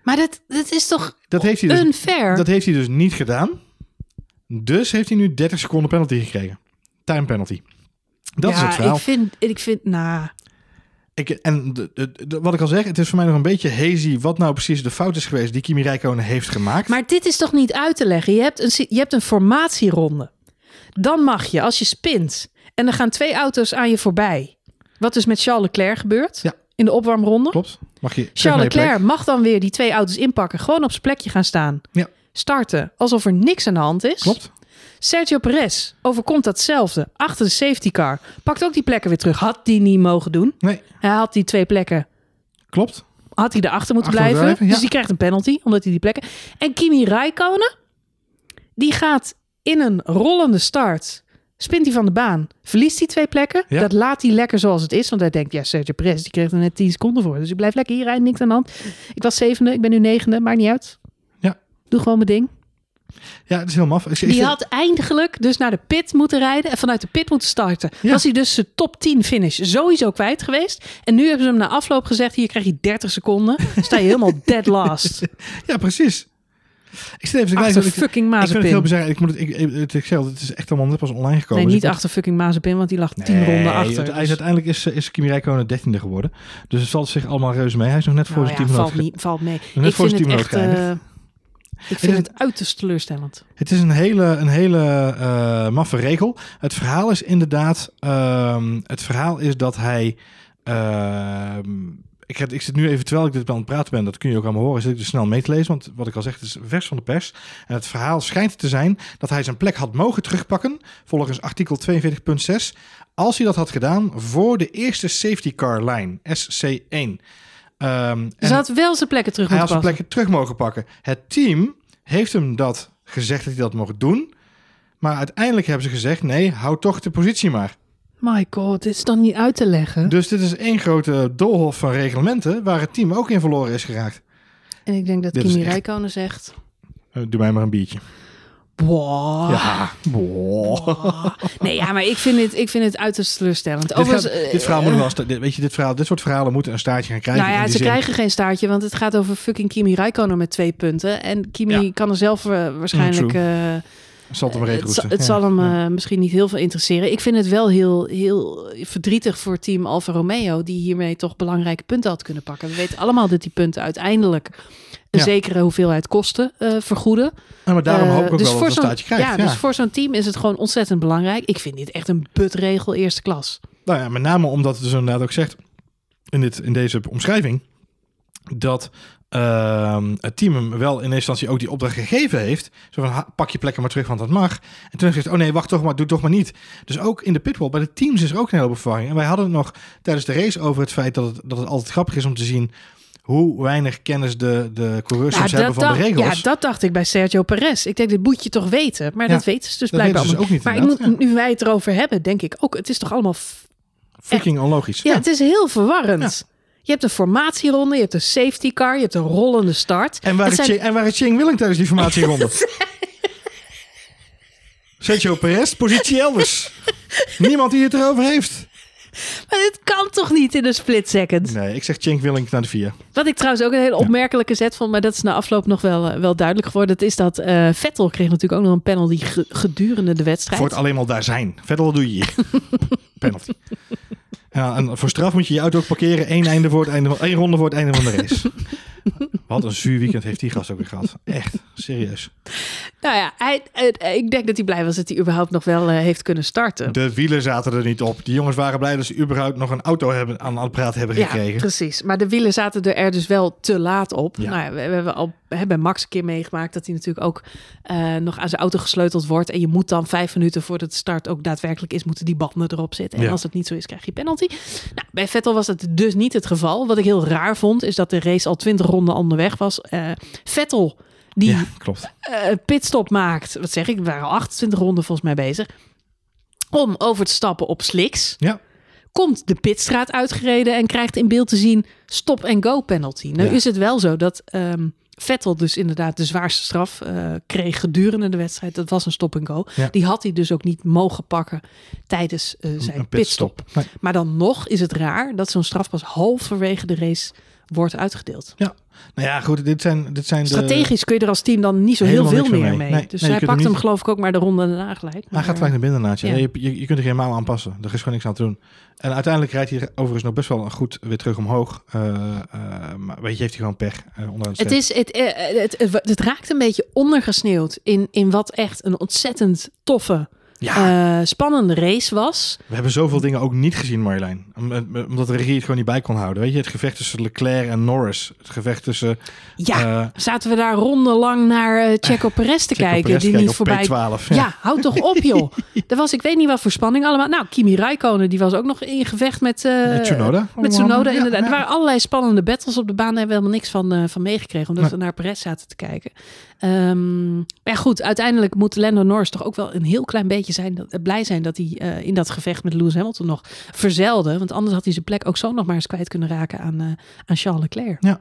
Speaker 1: Maar dat, dat is toch
Speaker 2: Dat heeft hij dus,
Speaker 1: unfair?
Speaker 2: dat heeft hij dus niet gedaan. Dus heeft hij nu 30 seconden penalty gekregen. Time penalty. Dat is
Speaker 1: ja,
Speaker 2: het verhaal.
Speaker 1: ik vind, ik vind, nou,
Speaker 2: Ik, en de, de- de- wat ik al zeg, het is voor mij nog een beetje hazy wat nou precies de fout is geweest die Kimi Räikkönen heeft gemaakt.
Speaker 1: maar dit is toch niet uit te leggen? Je hebt een, je hebt een formatieronde. Dan mag je, als je spint en er gaan twee auto's aan je voorbij. Wat dus met Charles Leclerc gebeurt
Speaker 2: Ja.
Speaker 1: In de opwarmronde.
Speaker 2: Klopt. Mag je
Speaker 1: Charles. Leclerc mag dan weer die twee auto's inpakken. Gewoon op zijn plekje gaan staan.
Speaker 2: Ja.
Speaker 1: Starten alsof er niks aan de hand is.
Speaker 2: Klopt.
Speaker 1: Sergio Perez overkomt datzelfde. Achter de safety car. Pakt ook die plekken weer terug. Had die niet mogen doen.
Speaker 2: Nee,
Speaker 1: Hij had die twee plekken.
Speaker 2: klopt.
Speaker 1: Had hij erachter moeten
Speaker 2: Achter
Speaker 1: blijven.
Speaker 2: blijven, ja.
Speaker 1: Dus die krijgt een penalty. Omdat hij die plekken... En Kimi Räikkönen. Die gaat in een rollende start. Spint hij van de baan. Verliest die twee plekken.
Speaker 2: Ja.
Speaker 1: Dat laat hij lekker zoals het is. Want hij denkt, ja, Sergio Perez, die kreeg er net 10 seconden voor. Dus ik blijf lekker hier rijden, niks aan de hand. Ik was zevende, ik ben nu negende, maakt niet uit.
Speaker 2: Ja.
Speaker 1: Doe gewoon mijn ding.
Speaker 2: Ja, het is heel maf.
Speaker 1: Die
Speaker 2: vind-
Speaker 1: had eindelijk dus naar de pit moeten rijden en vanuit de pit moeten starten.
Speaker 2: Ja.
Speaker 1: Was hij dus zijn top 10 finish sowieso kwijt geweest. En nu hebben ze hem na afloop gezegd, hier krijg je 30 seconden. Sta je helemaal dead last.
Speaker 2: Ja, precies. Ik zit even te kijken. Ik,
Speaker 1: fucking
Speaker 2: ik het heel bizar. Ik moet het, ik, ik, het, ik zeg het is echt allemaal net pas online gekomen.
Speaker 1: Nee,
Speaker 2: Dus
Speaker 1: niet
Speaker 2: ik-
Speaker 1: achter fucking Mazepin, want die lag 10
Speaker 2: Nee,
Speaker 1: ronden achter.
Speaker 2: Is uiteindelijk is, is Kimi Räikkönen dertiende geworden. Dus het valt zich allemaal reuze mee. Hij is nog net voor
Speaker 1: Nou
Speaker 2: zijn
Speaker 1: ja,
Speaker 2: teamgenoot
Speaker 1: valt, niet, valt mee.
Speaker 2: Net
Speaker 1: Ik
Speaker 2: voor
Speaker 1: vind
Speaker 2: zijn
Speaker 1: het echt... eh, ik vind
Speaker 2: is-
Speaker 1: het uiterst teleurstellend.
Speaker 2: Het is een hele, een hele eh, maffe regel. Het verhaal is inderdaad... ehm, het verhaal is dat hij... ehm, ik, heb, ik zit nu even, terwijl ik dit aan het praten ben, dat kun je ook allemaal horen, zit ik dus snel mee te lezen. Want wat ik al zeg, het is vers van de pers. En het verhaal schijnt te zijn dat hij zijn plek had mogen terugpakken, volgens artikel 42.6, als hij dat had gedaan voor de eerste safety car lijn, SC1. Ehm,
Speaker 1: Dus
Speaker 2: en-
Speaker 1: hij had wel zijn plekken terug
Speaker 2: hij had zijn plekken terug mogen pakken. Het team heeft hem dat gezegd dat hij dat mocht doen. Maar uiteindelijk hebben ze gezegd: nee, hou toch de positie maar.
Speaker 1: My god, dit is dan niet uit te leggen.
Speaker 2: Dus dit is één grote doolhof van reglementen waar het team ook in verloren is geraakt.
Speaker 1: En ik denk dat
Speaker 2: Dit
Speaker 1: Kimi
Speaker 2: echt-
Speaker 1: Räikkönen zegt...
Speaker 2: Eh, doe mij maar een biertje.
Speaker 1: Wow.
Speaker 2: Ja. Wow.
Speaker 1: Nee, ja, maar ik vind het, ik vind het uiterst teleurstellend.
Speaker 2: Dit, gaat-
Speaker 1: eh,
Speaker 2: dit verhaal moet wel, dit- weet je, dit, verhaal, dit soort verhalen moeten een staartje gaan krijgen.
Speaker 1: Nou ja, ze
Speaker 2: zin-
Speaker 1: krijgen geen staartje, want het gaat over fucking Kimi Räikkönen met twee punten. En Kimi
Speaker 2: Ja.
Speaker 1: kan er zelf eh, waarschijnlijk...
Speaker 2: Mm,
Speaker 1: eh,
Speaker 2: Zal het hem reet
Speaker 1: het, zal-
Speaker 2: roesten.
Speaker 1: het
Speaker 2: Ja,
Speaker 1: zal hem eh, misschien niet heel veel interesseren. Ik vind het wel heel, heel verdrietig voor team Alfa Romeo... die hiermee toch belangrijke punten had kunnen pakken. We weten allemaal dat die punten uiteindelijk... een
Speaker 2: Ja.
Speaker 1: zekere hoeveelheid kosten eh, vergoeden.
Speaker 2: Ja, maar daarom
Speaker 1: Eh,
Speaker 2: hoop ik ook
Speaker 1: dus
Speaker 2: wel dat een staartje krijgt.
Speaker 1: Ja,
Speaker 2: Ja,
Speaker 1: dus voor zo'n team is het gewoon ontzettend belangrijk. Ik vind dit echt een butregel eerste klas.
Speaker 2: Nou ja, met name omdat het dus inderdaad ook zegt in, dit, in deze omschrijving dat ehm, het team hem wel in eerste instantie ook die opdracht gegeven heeft. Zo van, pak je plekken maar terug, want dat mag. En toen heeft hij gezegd, oh nee, wacht toch maar, doe toch maar niet. Dus ook in de pitwall, bij de teams is er ook een heleboel verwarring. En wij hadden het nog tijdens de race over het feit dat het, dat het altijd grappig is om te zien hoe weinig kennis de, de coureurs soms hebben van
Speaker 1: dacht,
Speaker 2: de regels.
Speaker 1: ja, dat dacht ik bij Sergio Perez. Ik denk, dit moet je toch weten. Maar
Speaker 2: Ja,
Speaker 1: dat weten ze dus blijkbaar
Speaker 2: ze ook niet
Speaker 1: Maar ik moet, nu wij het erover hebben, denk ik ook, het is toch allemaal...
Speaker 2: Freaking onlogisch.
Speaker 1: Ja, het is heel verwarrend. Je hebt een formatieronde, je hebt een safety car, je hebt een rollende start.
Speaker 2: En waar,
Speaker 1: zijn-
Speaker 2: en waar is Ching Willing tijdens die formatieronde? Sergio Perez, positie elders. Niemand die het erover heeft.
Speaker 1: Maar dit kan toch niet in een split second?
Speaker 2: Nee, ik zeg Ching Willing naar de vier.
Speaker 1: Wat ik trouwens ook een hele opmerkelijke zet vond, maar dat is na afloop nog wel, eh, wel duidelijk geworden. Dat is dat eh, Vettel kreeg natuurlijk ook nog een penalty ge- gedurende de wedstrijd.
Speaker 2: Voor het alleen maar daar zijn. Verder wat doe je hier? Penalty. Ja, en voor straf moet je je auto ook parkeren. één, einde voor het einde van, één ronde voor het einde van de race. Wat een zuur weekend heeft die gast ook weer gehad. Echt, serieus.
Speaker 1: Nou ja, hij, ik denk dat hij blij was dat hij überhaupt nog wel eh, heeft kunnen starten.
Speaker 2: De wielen zaten er niet op. Die jongens waren blij dat ze überhaupt nog een auto hebben, aan het praat hebben
Speaker 1: Ja,
Speaker 2: gekregen.
Speaker 1: precies. Maar de wielen zaten er, er dus wel te laat op.
Speaker 2: Ja.
Speaker 1: Nou ja, we, hebben al bij Max een keer meegemaakt dat hij natuurlijk ook eh, nog aan zijn auto gesleuteld wordt. En je moet dan vijf minuten voordat de start ook daadwerkelijk is, moeten die banden erop zitten. En
Speaker 2: Ja.
Speaker 1: als dat niet zo is, krijg je penalty. Nou, bij Vettel was het dus niet het geval. Wat ik heel raar vond, is dat de race al twintig ronden onderweg was. Eh, Vettel, die
Speaker 2: Ja, klopt.
Speaker 1: eh, pitstop maakt. Wat zeg ik? We waren al 28 ronden volgens mij bezig. Om over te stappen op slicks.
Speaker 2: Ja.
Speaker 1: Komt de pitstraat uitgereden en krijgt in beeld te zien stop en go penalty.
Speaker 2: Ja.
Speaker 1: is het wel zo dat ehm, Vettel dus inderdaad de zwaarste straf eh, kreeg gedurende de wedstrijd. Dat was een stop en go.
Speaker 2: Ja.
Speaker 1: Die had hij dus ook niet mogen pakken tijdens eh, zijn pitstop.
Speaker 2: Nee.
Speaker 1: Maar dan nog is het raar dat zo'n straf pas halverwege de race wordt uitgedeeld.
Speaker 2: Nou ja, goed, dit zijn, dit zijn de...
Speaker 1: Strategisch kun je er als team dan niet zo heel veel
Speaker 2: meer mee.
Speaker 1: mee.
Speaker 2: Nee,
Speaker 1: dus
Speaker 2: nee,
Speaker 1: hij pakt
Speaker 2: hem
Speaker 1: hem geloof ik ook maar de ronde daarna gelijk.
Speaker 2: Hij
Speaker 1: Maar,
Speaker 2: gaat gelijk naar binnen naast je.
Speaker 1: Ja.
Speaker 2: Nee, je, je, je kunt er helemaal aanpassen. Er is gewoon niks aan te doen. En uiteindelijk rijdt hij overigens nog best wel goed weer terug omhoog. Eh, eh, maar weet je, heeft hij gewoon pech uh, onder
Speaker 1: het, is, het, het, het, het raakt een beetje ondergesneeuwd in, in wat echt een ontzettend toffe,
Speaker 2: Ja,
Speaker 1: eh, spannende race was.
Speaker 2: we hebben zoveel dingen ook niet gezien, Marjolein. Om- eh, Omdat de regie het gewoon niet bij kon houden. Weet je, het gevecht tussen Leclerc en Norris. Het gevecht tussen...
Speaker 1: Ja,
Speaker 2: eh,
Speaker 1: zaten we daar rondenlang naar eh, Checo Perez te
Speaker 2: Checo
Speaker 1: kijken,
Speaker 2: Perez
Speaker 1: die
Speaker 2: kijken
Speaker 1: niet voorbij...
Speaker 2: P12.
Speaker 1: Ja, houd toch op joh. Er was, ik weet niet wat voor spanning allemaal. Nou, Kimi Räikkönen, die was ook nog in gevecht met... eh,
Speaker 2: Met Tsunoda.
Speaker 1: Met Tsunoda, inderdaad.
Speaker 2: ja.
Speaker 1: Er waren allerlei spannende battles op de baan. Daar hebben we helemaal niks van, eh, van meegekregen. Omdat
Speaker 2: Nee.
Speaker 1: we naar Perez zaten te kijken. Ehm, maar ja, goed. Uiteindelijk moet Lando Norris toch ook wel een heel klein beetje zijn, dat, blij zijn dat hij eh, in dat gevecht met Lewis Hamilton nog verzelde. Want anders had hij zijn plek ook zo nog maar eens kwijt kunnen raken aan, eh, aan Charles Leclerc.
Speaker 2: Ja.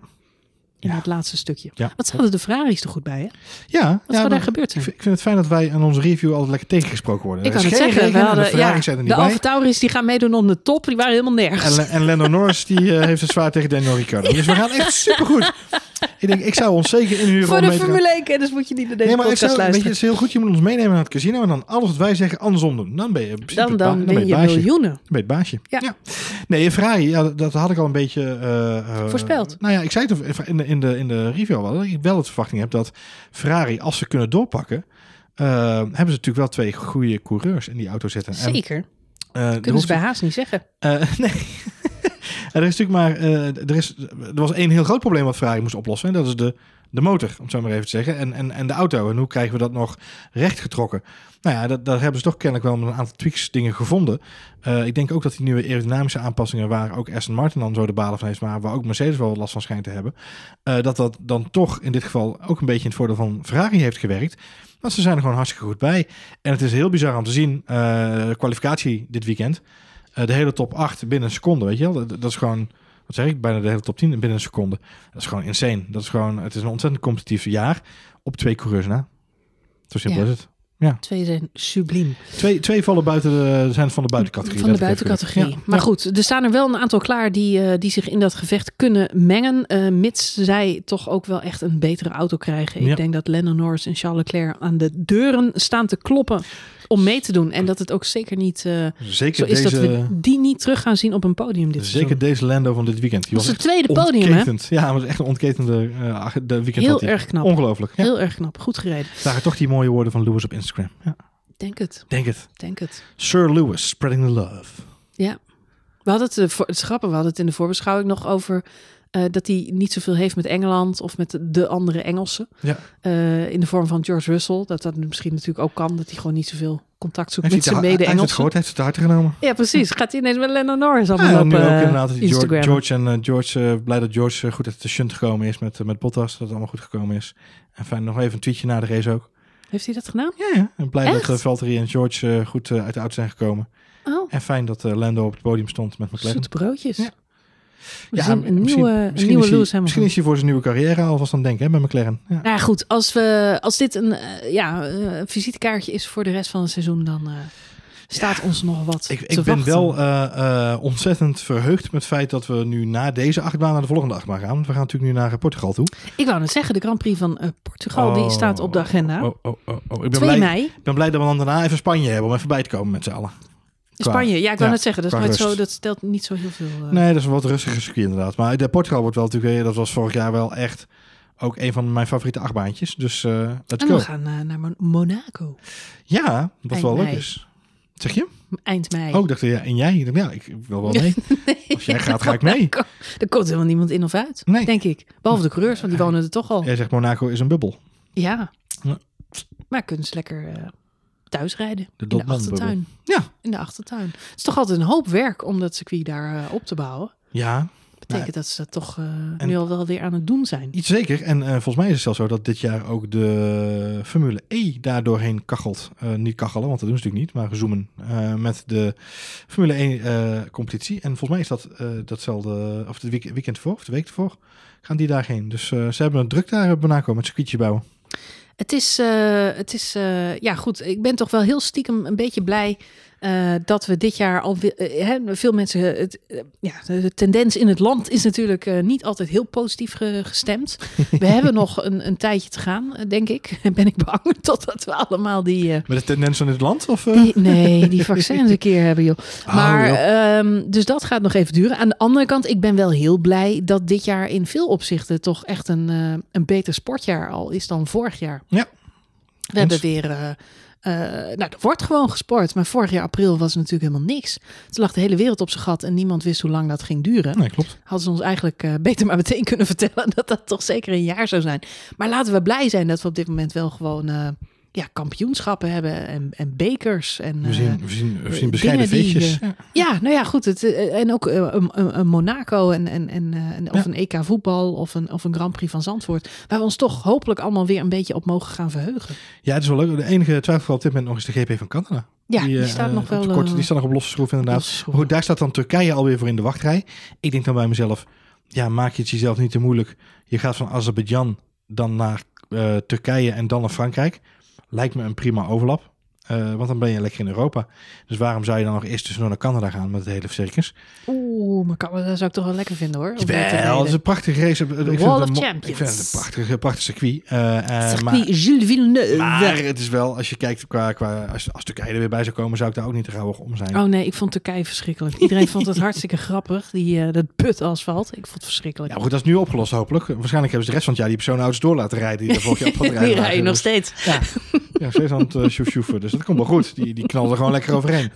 Speaker 1: In
Speaker 2: Ja.
Speaker 1: het laatste stukje.
Speaker 2: Ja.
Speaker 1: Wat zaten de Ferraris er goed bij, hè? Wat
Speaker 2: Ja, ja,
Speaker 1: zou daar gebeurd
Speaker 2: Ik
Speaker 1: zijn?
Speaker 2: vind, ik vind het fijn dat wij in onze review altijd lekker tegengesproken worden.
Speaker 1: Ik kan het zeggen.
Speaker 2: regen
Speaker 1: We
Speaker 2: en
Speaker 1: hadden,
Speaker 2: de Ferraris
Speaker 1: ja,
Speaker 2: zijn er
Speaker 1: de
Speaker 2: niet.
Speaker 1: Alfa Tauris die gaan meedoen om de top. Die waren helemaal nergens.
Speaker 2: En, en Lando Norris die eh, heeft het zwaar tegen Daniel Ricciardo. Dus we gaan echt supergoed. Ik denk, ik zou ons zeker inhuren
Speaker 1: Voor de. Formule 1 kennis moet je niet naar deze
Speaker 2: Nee, maar ik
Speaker 1: podcast
Speaker 2: zou, weet je,
Speaker 1: luisteren.
Speaker 2: het is heel goed. Je moet ons meenemen naar het casino en dan alles wat wij zeggen andersom doen. Dan ben je, in
Speaker 1: dan
Speaker 2: ba-
Speaker 1: dan
Speaker 2: ben
Speaker 1: je miljoenen.
Speaker 2: Dan ben je het baasje.
Speaker 1: Ja.
Speaker 2: Nee, Ferrari, ja, dat, dat had ik al een beetje... eh, eh,
Speaker 1: Voorspeld.
Speaker 2: Nou ja, ik zei het in de, in de, in de review al wel. Dat ik wel het verwachting heb dat Ferrari, als ze kunnen doorpakken... eh, hebben ze natuurlijk wel twee goede coureurs in die auto zitten. En,
Speaker 1: Zeker.
Speaker 2: eh, er
Speaker 1: Kunnen ze bij Haas niet zeggen.
Speaker 2: nee. Er is natuurlijk maar. eh, er, is, er was één heel groot probleem wat Ferrari moest oplossen. En dat is de, de motor, om het zo maar even te zeggen. En, en, en de auto. En hoe krijgen we dat nog rechtgetrokken? Nou ja, dat, daar hebben ze toch kennelijk wel een aantal tweaks dingen gevonden. Eh, ik denk ook dat die nieuwe aerodynamische aanpassingen, waar ook Aston Martin dan zo de balen van heeft, maar waar ook Mercedes wel last van schijnt te hebben, eh, dat dat dan toch in dit geval ook een beetje in het voordeel van Ferrari heeft gewerkt. Want ze zijn er gewoon hartstikke goed bij. En het is heel bizar om te zien, kwalificatie dit weekend. Eh, de hele top 8 binnen een seconde, weet je wel. Dat, dat is gewoon, wat zeg ik, bijna de hele top 10 binnen een seconde. Dat is gewoon insane. Dat is gewoon, het is een ontzettend competitief jaar op twee coureurs na. Zo simpel
Speaker 1: Ja.
Speaker 2: is het.
Speaker 1: Twee zijn subliem.
Speaker 2: Twee, twee vallen buiten de, zijn van de buitencategorie.
Speaker 1: Van de buitencategorie.
Speaker 2: Ja.
Speaker 1: Maar
Speaker 2: Ja.
Speaker 1: goed, er staan er wel een aantal klaar die, eh, die zich in dat gevecht kunnen mengen. eh, mits zij toch ook wel echt een betere auto krijgen. Ik
Speaker 2: Ja.
Speaker 1: denk dat Lennon Norris en Charles Leclerc aan de deuren staan te kloppen om mee te doen. En dat het ook zeker niet eh,
Speaker 2: Zeker
Speaker 1: zo is dat we die niet terug gaan zien op een podium dit
Speaker 2: zeker
Speaker 1: seizoen.
Speaker 2: deze Lando van dit weekend. Die
Speaker 1: Dat
Speaker 2: was
Speaker 1: het tweede podium, hè?
Speaker 2: Ja, maar het was echt een ontketende eh, de weekend.
Speaker 1: Heel erg knap.
Speaker 2: Ongelooflijk. Ja.
Speaker 1: Heel erg knap. Goed gereden.
Speaker 2: Zagen toch die mooie woorden van Lewis op Instagram. Ja,
Speaker 1: Denk het.
Speaker 2: denk het.
Speaker 1: Denk het.
Speaker 2: Sir Lewis, spreading the love.
Speaker 1: Ja. We hadden het, eh, het is grappig, we hadden het in de voorbeschouwing nog over eh, dat hij niet zoveel heeft met Engeland of met de andere Engelsen.
Speaker 2: Ja.
Speaker 1: Eh, in de vorm van George Russell. Dat dat misschien natuurlijk ook kan, dat hij gewoon niet zoveel contact zoekt
Speaker 2: Heeft
Speaker 1: met zijn
Speaker 2: het- hij heeft het
Speaker 1: mede-Engelsen.
Speaker 2: gehoord, heeft het.
Speaker 1: Ja, precies. Gaat hij ineens met Lennon Norris allemaal
Speaker 2: Ja,
Speaker 1: op
Speaker 2: nu ook
Speaker 1: eh,
Speaker 2: inderdaad. George,
Speaker 1: Instagram.
Speaker 2: George en George, blij dat George goed uit de shunt gekomen is met, met Bottas. Dat het allemaal goed gekomen is. En fijn, nog even een tweetje na de race ook.
Speaker 1: Heeft hij dat gedaan?
Speaker 2: Ja, ja. En blij
Speaker 1: Echt?
Speaker 2: dat Valtteri en George goed uit de auto zijn gekomen.
Speaker 1: Oh,
Speaker 2: En fijn dat Lando op het podium stond met McLaren.
Speaker 1: zoete broodjes.
Speaker 2: Ja.
Speaker 1: Een
Speaker 2: misschien-
Speaker 1: nieuwe, een
Speaker 2: misschien
Speaker 1: nieuwe
Speaker 2: is hij-
Speaker 1: Lewis Hamilton.
Speaker 2: Misschien is hij voor zijn nieuwe carrière alvast aan het denken hè, bij McLaren. Ja.
Speaker 1: Nou ja, goed. Als, we, als dit een eh, ja, eh, visitekaartje is voor de rest van het seizoen, dan eh, staat ons nog wat
Speaker 2: Ik,
Speaker 1: te
Speaker 2: ik ben wel ontzettend verheugd met het feit dat we nu na deze achtbaan naar de volgende achtbaan gaan. Want we gaan natuurlijk nu naar Portugal toe.
Speaker 1: Ik wou net zeggen, de Grand Prix van Portugal, die
Speaker 2: Oh,
Speaker 1: staat op de agenda.
Speaker 2: Oh, oh, oh, oh. Ik ben
Speaker 1: 2
Speaker 2: blij,
Speaker 1: mei.
Speaker 2: ik ben blij dat we dan daarna even Spanje hebben om even bij te komen met z'n allen.
Speaker 1: Spanje. Ja, ik wou
Speaker 2: ja,
Speaker 1: net zeggen, dat, is nooit
Speaker 2: rust.
Speaker 1: zo, dat stelt niet zo heel veel. eh,
Speaker 2: Nee, dat is een wat rustiger circuit inderdaad. Maar de Portugal wordt wel natuurlijk weer, dat was vorig jaar wel echt ook een van mijn favoriete achtbaantjes. Dus eh let's
Speaker 1: En
Speaker 2: go.
Speaker 1: we gaan eh, naar Mon- Monaco.
Speaker 2: Ja, wat
Speaker 1: Eind
Speaker 2: wel leuk is. Zeg je?
Speaker 1: Eind mei.
Speaker 2: Oh, ik dacht ja, en jij? Ja, ik wil wel mee. Als jij gaat, ga ik mee.
Speaker 1: Er komt helemaal niemand in of uit,
Speaker 2: Nee.
Speaker 1: denk ik. Behalve de coureurs, want die wonen er toch al.
Speaker 2: Jij zegt Monaco is een bubbel.
Speaker 1: Ja.
Speaker 2: Ja.
Speaker 1: Maar kunnen ze lekker eh, thuis rijden.
Speaker 2: De
Speaker 1: in de achtertuin.
Speaker 2: Ja.
Speaker 1: In de achtertuin. Het is toch altijd een hoop werk om dat circuit daar eh, op te bouwen.
Speaker 2: Ja,
Speaker 1: Betekent dat ze dat toch eh, nu al wel weer aan het doen zijn.
Speaker 2: iets zeker. En eh, volgens mij is het zelfs zo dat dit jaar ook de Formule E daardoorheen kachelt. Eh, niet kachelen, want dat doen ze natuurlijk niet, maar zoomen met de Formule 1 eh, competitie. En volgens mij is dat datzelfde, of het week- weekend voor, of de week ervoor, gaan die daarheen. Dus ze hebben het druk daar op Monaco met circuitje bouwen.
Speaker 1: Het is, eh, het is eh, ja goed, ik ben toch wel heel stiekem een beetje blij eh, dat we dit jaar al eh, veel mensen. Het, eh, ja, de, de tendens in het land is natuurlijk niet altijd heel positief ge- gestemd. We hebben nog een, een tijdje te gaan, denk ik. Ben ik bang totdat we allemaal die.
Speaker 2: Met de tendens van dit land? Of,
Speaker 1: die nee, die vaccins een keer hebben, joh.
Speaker 2: Oh,
Speaker 1: Maar,
Speaker 2: joh.
Speaker 1: ehm, dus dat gaat nog even duren. Aan de andere kant, ik ben wel heel blij dat dit jaar in veel opzichten toch echt een, een beter sportjaar al is dan vorig jaar.
Speaker 2: Ja.
Speaker 1: We hebben weer, eh, nou, er wordt gewoon gesport. Maar vorig jaar april was er natuurlijk helemaal niks. Toen lag de hele wereld op zijn gat en niemand wist hoe lang dat ging duren.
Speaker 2: Nee, klopt.
Speaker 1: Hadden ze ons eigenlijk eh, beter maar meteen kunnen vertellen dat dat toch zeker een jaar zou zijn. Maar laten we blij zijn dat we op dit moment wel gewoon eh, ja, kampioenschappen hebben en, en bekers. En,
Speaker 2: We
Speaker 1: eh,
Speaker 2: zien, we zien, we zien
Speaker 1: dingen
Speaker 2: bescheiden
Speaker 1: die,
Speaker 2: feestjes.
Speaker 1: eh, ja, nou ja, goed. Het, eh, en ook eh, een, een, Monaco en, en, en, eh, en- of
Speaker 2: Ja.
Speaker 1: een EK voetbal of een, of een Grand Prix van Zandvoort. Waar we ons toch hopelijk allemaal weer een beetje op mogen gaan verheugen.
Speaker 2: Ja, het is wel leuk. De enige twijfel op dit moment nog is de GP van Canada.
Speaker 1: Ja, die,
Speaker 2: eh,
Speaker 1: staat
Speaker 2: eh,
Speaker 1: nog
Speaker 2: op
Speaker 1: wel... eh,
Speaker 2: die staat nog op losse schroef inderdaad.
Speaker 1: schroef.
Speaker 2: Goed, daar staat dan Turkije alweer voor in de wachtrij. Ik denk dan bij mezelf, ja, maak je het jezelf niet te moeilijk. Je gaat van Azerbeidzjan dan naar eh, Turkije en dan naar Frankrijk. Lijkt me een prima overlap. Eh, want dan ben je lekker in Europa. Dus waarom zou je dan nog eerst tussendoor naar Canada gaan met het hele circus?
Speaker 1: Oeh, maar Canada zou ik toch wel lekker vinden hoor.
Speaker 2: Wel, het is een prachtige race. Ik vind
Speaker 1: Wall of Champions.
Speaker 2: Ik vind het een prachtig, prachtig circuit. Eh, eh,
Speaker 1: Circuit
Speaker 2: maar,
Speaker 1: Gilles Villeneuve.
Speaker 2: maar het is wel, als je kijkt qua, qua als, als Turkije er weer bij zou komen, zou ik daar ook niet te gauw om zijn.
Speaker 1: Oh nee, ik vond Turkije verschrikkelijk. Iedereen vond het hartstikke grappig, die, dat putasfalt. Ik vond het verschrikkelijk.
Speaker 2: Ja, goed, dat is nu opgelost hopelijk. Waarschijnlijk hebben ze de rest van het jaar die personenauto's door laten rijden die
Speaker 1: die rijden nog
Speaker 2: Dus-
Speaker 1: steeds.
Speaker 2: Ja, ja steeds aan het uh. Dus dat komt wel goed. Die, die knalden er gewoon lekker overheen.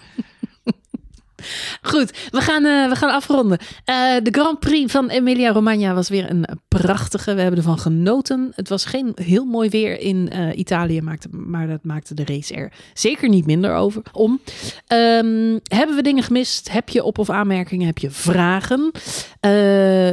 Speaker 1: Goed, we gaan, eh, we gaan afronden. Eh, de Grand Prix van Emilia-Romagna was weer een prachtige. We hebben ervan genoten. Het was geen heel mooi weer in eh, Italië, maakte, maar dat maakte de race er zeker niet minder over om. Ehm, hebben we dingen gemist? Heb je op- of aanmerkingen? Heb je vragen?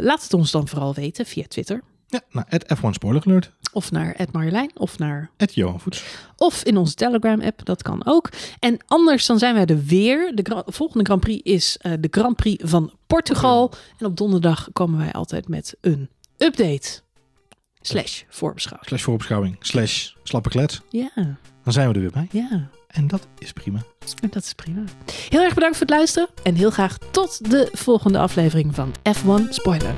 Speaker 1: Laat het ons dan vooral weten via Twitter.
Speaker 2: Ja, nou, het F1 Spoiler.
Speaker 1: Of naar Ed Marjolein, of naar
Speaker 2: Het Johan Voets.
Speaker 1: of in onze Telegram-app, dat kan ook. En anders dan zijn wij er weer. De gra- volgende Grand Prix is eh, de Grand Prix van Portugal. En op donderdag komen wij altijd met een update. Slash voorbeschouwing.
Speaker 2: Slash voorbeschouwing. Slash slappe klets.
Speaker 1: Ja,
Speaker 2: Dan zijn we er weer bij.
Speaker 1: ja.
Speaker 2: En dat is prima.
Speaker 1: En dat is prima. Heel erg bedankt voor het luisteren. En heel graag tot de volgende aflevering van F1 Spoiler.